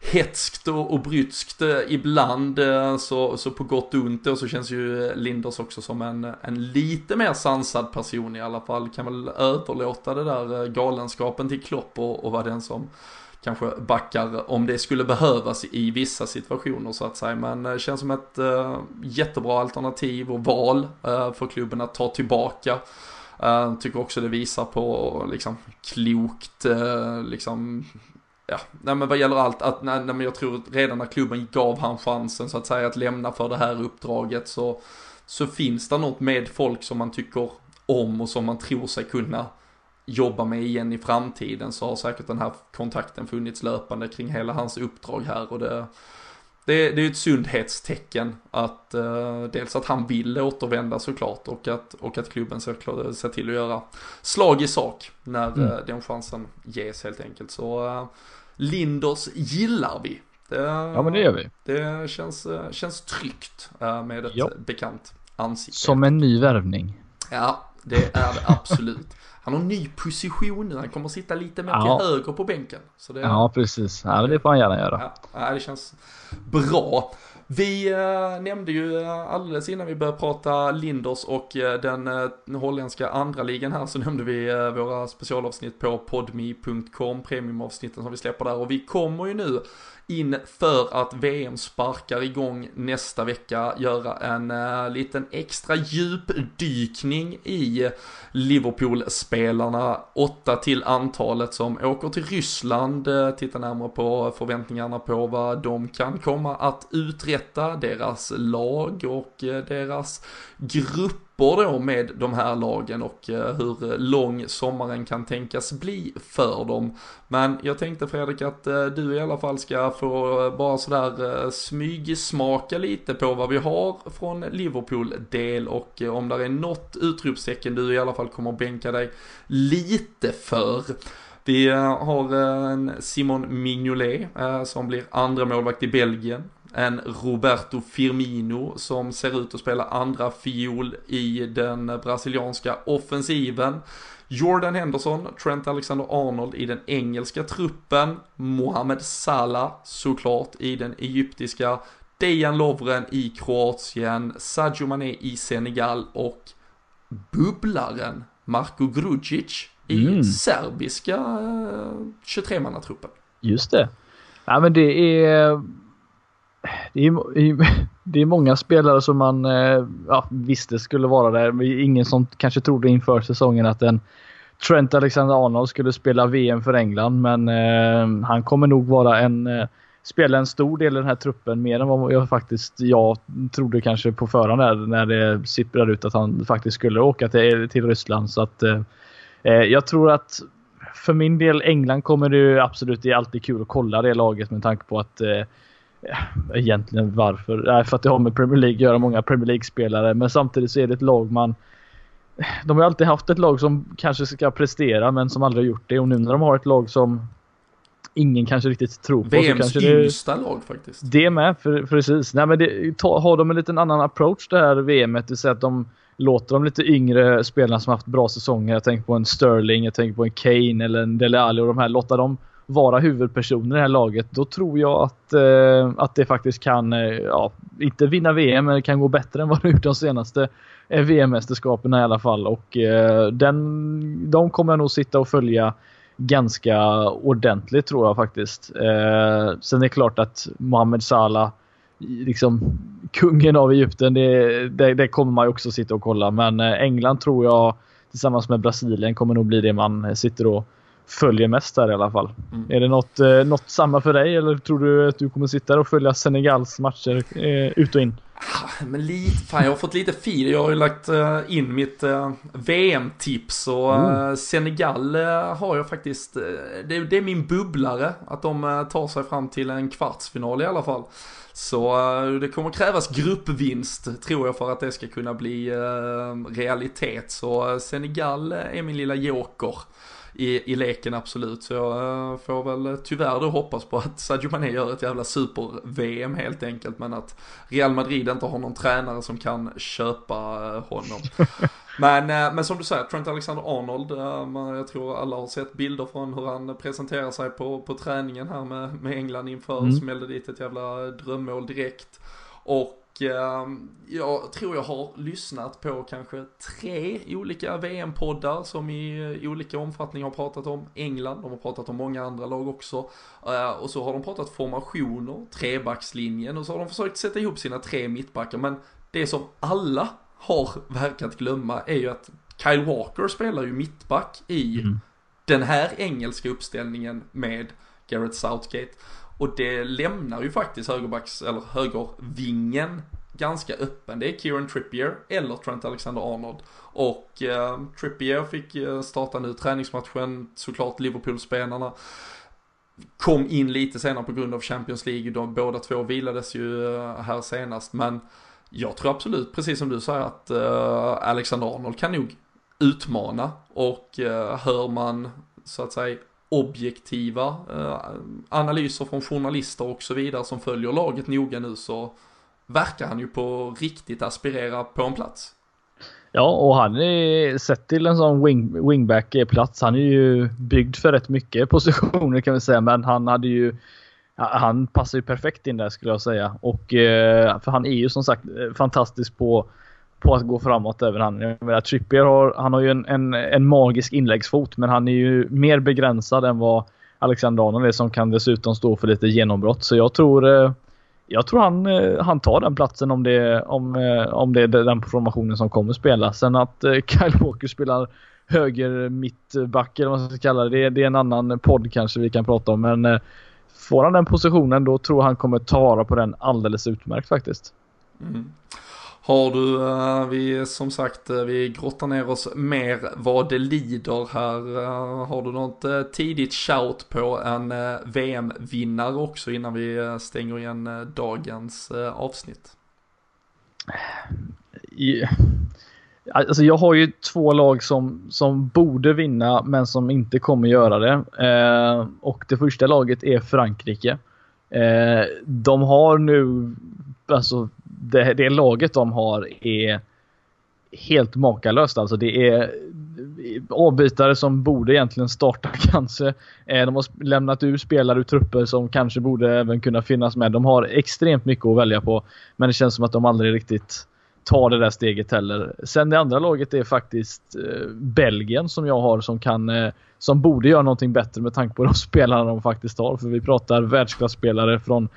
hetskt och, och brytskt eh, ibland eh, så, så på gott och ont och så känns ju eh, Linders också som en, en lite mer sansad person i alla fall. Kan väl överlåta det där galenskapen till Klopp och, och vara den som kanske backar om det skulle behövas i vissa situationer så att säga. Men det känns som ett äh, jättebra alternativ och val äh, för klubben att ta tillbaka. Äh, tycker också det visar på liksom klokt, liksom ja, nej men vad gäller allt, att nej, nej, men jag tror redan när klubben gav han chansen så att säga att lämna för det här uppdraget så, så finns det något med folk som man tycker om och som man tror sig kunna jobba med igen i framtiden så har säkert den här kontakten funnits löpande kring hela hans uppdrag här och det det, det är ett sundhetstecken att uh, dels att han vill återvända såklart och att, och att klubben ser, ser till att göra slag i sak när mm. uh, den chansen ges helt enkelt. Så uh, Linders gillar vi. Det, ja men det gör vi. Det känns, känns tryggt med ett ja. bekant ansikte. Som en ny värvning. Ja, det är det absolut. Han har en ny position nu, han kommer att sitta lite mer ja. till höger på bänken. Så det, ja, precis. Ja, det får han gärna göra. Ja, det känns bra. Vi äh, nämnde ju eh, alldeles innan vi började prata Linders och äh, den holländska andra ligan här så nämnde vi våra specialavsnitt på podmi.com, premiumavsnitten som vi släpper där. Och vi kommer ju nu Inför att VM sparkar igång nästa vecka göra en uh, liten extra djupdykning i Liverpool-spelarna. Åtta till antalet som åker till Ryssland, uh, titta närmare på förväntningarna på vad de kan komma att uträtta, deras lag och uh, deras grupp Både då med de här lagen och eh, hur eh, lång sommaren kan tänkas bli för dem. Men jag tänkte Fredrik att eh, du i alla fall ska få bara sådär smygsmaka lite på vad vi har från Liverpool-del och om det är något utropstecken du i alla fall kommer att bänka dig lite för. Vi har en Simon Mignolet som blir andra målvakt i Belgien en Roberto Firmino som ser ut att spela andra fiol i den brasilianska offensiven. Jordan Henderson, Trent Alexander-Arnold i den engelska truppen, Mohamed Salah såklart i den egyptiska, Dejan Lovren i Kroatien, Sadio Mané i Senegal och bubblaren Marko Grudzic i mm. serbiska 23-mannatruppen. Just det. Ja men det är det är, det är många spelare som man eh, ja, visste skulle vara där. Ingen som kanske trodde inför säsongen att en Trent Alexander-Arnold skulle spela VM för England, men eh, han kommer nog vara en eh, spela en stor del i den här truppen mer än vad jag faktiskt jag trodde kanske på förhand där, när det sipprade ut att han faktiskt skulle åka till, till Ryssland. Så att, eh, eh jag tror att för min del England kommer det absolut, det är alltid kul att kolla det laget med tanke på att eh, Ja, egentligen varför? Nej, för att det har med Premier League att göra, många Premier League-spelare. Men samtidigt så är det ett lag man... De har alltid haft ett lag som kanske ska prestera men som aldrig har gjort det. Och nu när de har ett lag som ingen kanske riktigt tror på. VMs yngsta lag faktiskt. Det med, för, precis. Nej, men det, ta, har de en liten annan approach det här VMet, det vill säga att de låter de lite yngre spelarna som haft bra säsonger, jag tänker på en Sterling, jag tänker på en Kane eller en Dele Alli och de här, låter dem vara huvudpersoner i det här laget, då tror jag att, eh, att det faktiskt kan, eh, ja, inte vinna VM, men det kan gå bättre än vad det gjort de senaste eh, VM-mästerskapen i alla fall. Och eh, den, de kommer jag nog sitta och följa ganska ordentligt tror jag faktiskt. Eh, sen är det klart att Mohamed Salah, liksom kungen av Egypten, det, det, det kommer man ju också sitta och kolla. Men eh, England tror jag tillsammans med Brasilien kommer nog bli det man eh, sitter och följer mest där i alla fall. Mm. Är det något, eh, något samma för dig eller tror du att du kommer sitta där och följa Senegals matcher eh, ut och in? Ah, men lite, fan jag har fått lite feed. Jag har ju lagt uh, in mitt uh, VM-tips och uh, Senegal har jag faktiskt, det, det, är min bubblare att de tar sig fram till en kvartsfinal i alla fall. Så det kommer krävas gruppvinst tror jag för att det ska kunna bli realitet. Så Senegal är min lilla joker i, i leken absolut. Så jag äh, får väl tyvärr då hoppas på att Sadio Mané gör ett jävla super-VM helt enkelt. Men att Real Madrid inte har någon tränare som kan köpa äh, honom. men, men som du säger, Trent Alexander-Arnold, jag tror alla har sett bilder från hur han presenterar sig på, på träningen här med, med England inför, mm. smällde dit ett jävla drömmål direkt. Och jag tror jag har lyssnat på kanske tre olika VM-poddar som i olika omfattning har pratat om England, de har pratat om många andra lag också. Eh, och så har de pratat formationer, trebackslinjen och så har de försökt sätta ihop sina tre mittbackar. Men det som alla har verkat glömma är ju att Kyle Walker spelar ju mittback i mm. den här engelska uppställningen med Garrett Southgate. Och det lämnar ju faktiskt högerbacks, eller högervingen ganska öppen. Det är Kieran Trippier eller Trent Alexander-Arnold. Och eh, Trippier fick eh, starta nu träningsmatchen, såklart Liverpool-spelarna kom in lite senare på grund av Champions League. De båda två vilades ju eh, här senast. Men jag tror absolut, precis som du säger, att eh, Alexander Arnold kan nog utmana. Och hör man så att säga objektiva eh, analyser från journalister och så vidare som följer laget noga nu så verkar han ju på riktigt aspirera på en plats. Ja, och han är sett till en sån wing, wingback-plats. Han är ju byggd för rätt mycket positioner kan vi säga, men han hade ju han passar ju perfekt in där skulle jag säga. Och, eh, för han är ju som sagt eh, fantastisk på, på att gå framåt även han. Jag menar, Trippier har, han har ju en, en, en magisk inläggsfot men han är ju mer begränsad än vad Alexander Arnold är som kan dessutom stå för lite genombrott. Så jag tror eh, jag tror han, eh, han tar den platsen om det, om, eh, om det är den formationen som kommer spela. Sen att Kyle Walker spelar höger mittback eller vad man ska kalla det, det är en annan podd kanske vi kan prata om. Men får han den positionen då tror jag han kommer ta vara på den alldeles utmärkt faktiskt. Mm. Har du, eh, vi som sagt, eh, vi grottar ner oss mer vad det lider här. Eh, har du något tidigt shout på en VM-vinnare också innan vi stänger igen dagens avsnitt? Yeah. Alltså jag har ju två lag som, som borde vinna men som inte kommer göra det. Eh, och det första laget är Frankrike. Eh, de har nu alltså det, det laget de har är helt makalöst. Alltså det är avbytare som borde egentligen starta kanske. Eh, de har lämnat ur spelare ur trupper som kanske borde även kunna finnas med. De har extremt mycket att välja på. Men det känns som att de aldrig riktigt tar det där steget heller. Sen det andra laget är faktiskt eh, Belgien som jag har som kan eh, som borde göra någonting bättre med tanke på de spelarna de faktiskt har. För vi pratar världsklasspelare från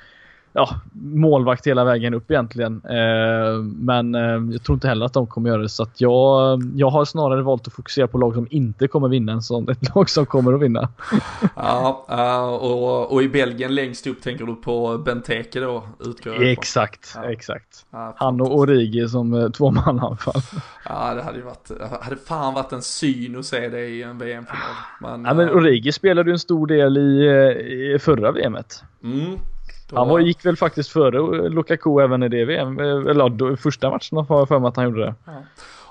ja, målvakt hela vägen upp egentligen. Eh, men eh, jag tror inte heller att de kommer göra det. Så att jag, jag har snarare valt att fokusera på lag som inte kommer vinna än som ett lag som kommer att vinna. ja, uh, och, och i Belgien längst upp tänker du på Benteke då? Utgår exakt, ja. exakt. Ja, Han och Origi som uh, två man anfall. Ja, det hade ju varit, hade fan varit en syn att se det i en VM-final. Men, ja, men Origi spelade ju en stor del i, i förra VMet. Mm. Då... Han var, gick väl faktiskt före Lukaku även i det VM, eller då, första matchen har jag för mig att han gjorde det. Ja.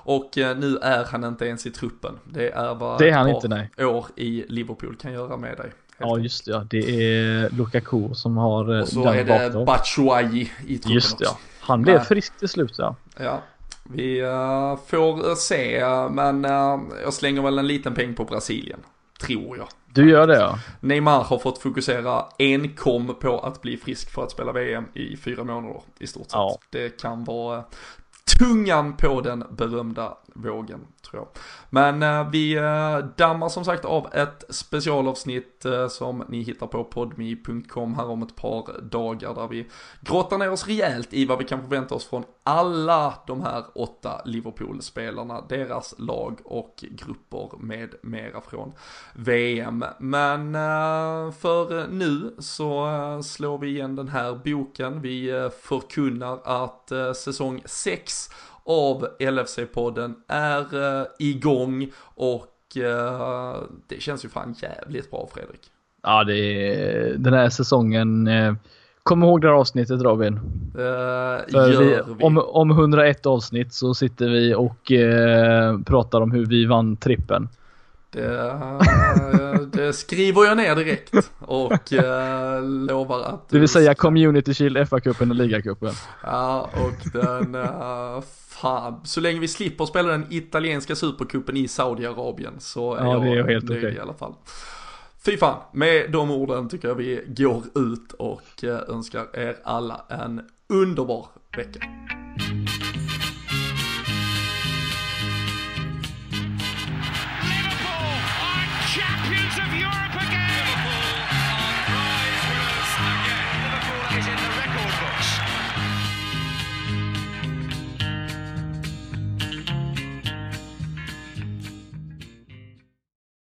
Och eh, nu är han inte ens i truppen. Det är vad det är han inte, nej. år i Liverpool kan göra med dig. Ja just det, ja. det är Lukaku som har eh, Och så är det Batshuayi i truppen Just det, ja. Han blev men, frisk till slut ja. Ja, vi uh, får se, men uh, jag slänger väl en liten peng på Brasilien. Tror jag. Du gör det ja. Neymar har fått fokusera enkom på att bli frisk för att spela VM i fyra månader i stort sett. Ja. Det kan vara tungan på den berömda vågen tror jag. Men eh, vi eh, dammar som sagt av ett specialavsnitt eh, som ni hittar på podmi.com här om ett par dagar där vi grottar ner oss rejält i vad vi kan förvänta oss från alla de här åtta Liverpool-spelarna, deras lag och grupper med mera från VM. Men eh, för nu så eh, slår vi igen den här boken. Vi eh, förkunnar att säsong 6 av LFC-podden är igång och det känns ju fan jävligt bra Fredrik. Ja, det är den här säsongen Kom ihåg det här avsnittet Robin. Uh, gör vi, vi. Om, om 101 avsnitt så sitter vi och uh, pratar om hur vi vann trippen. Det, uh, det skriver jag ner direkt och uh, lovar att... Det vill säga Community Shield, FA-cupen och Ligacupen. Ja, och den... fan, så länge vi slipper spela den italienska supercupen i Saudiarabien så är ja, jag helt nöjd okay. i alla fall. Fy fan, med de orden tycker jag vi går ut och eh, önskar er alla en underbar vecka.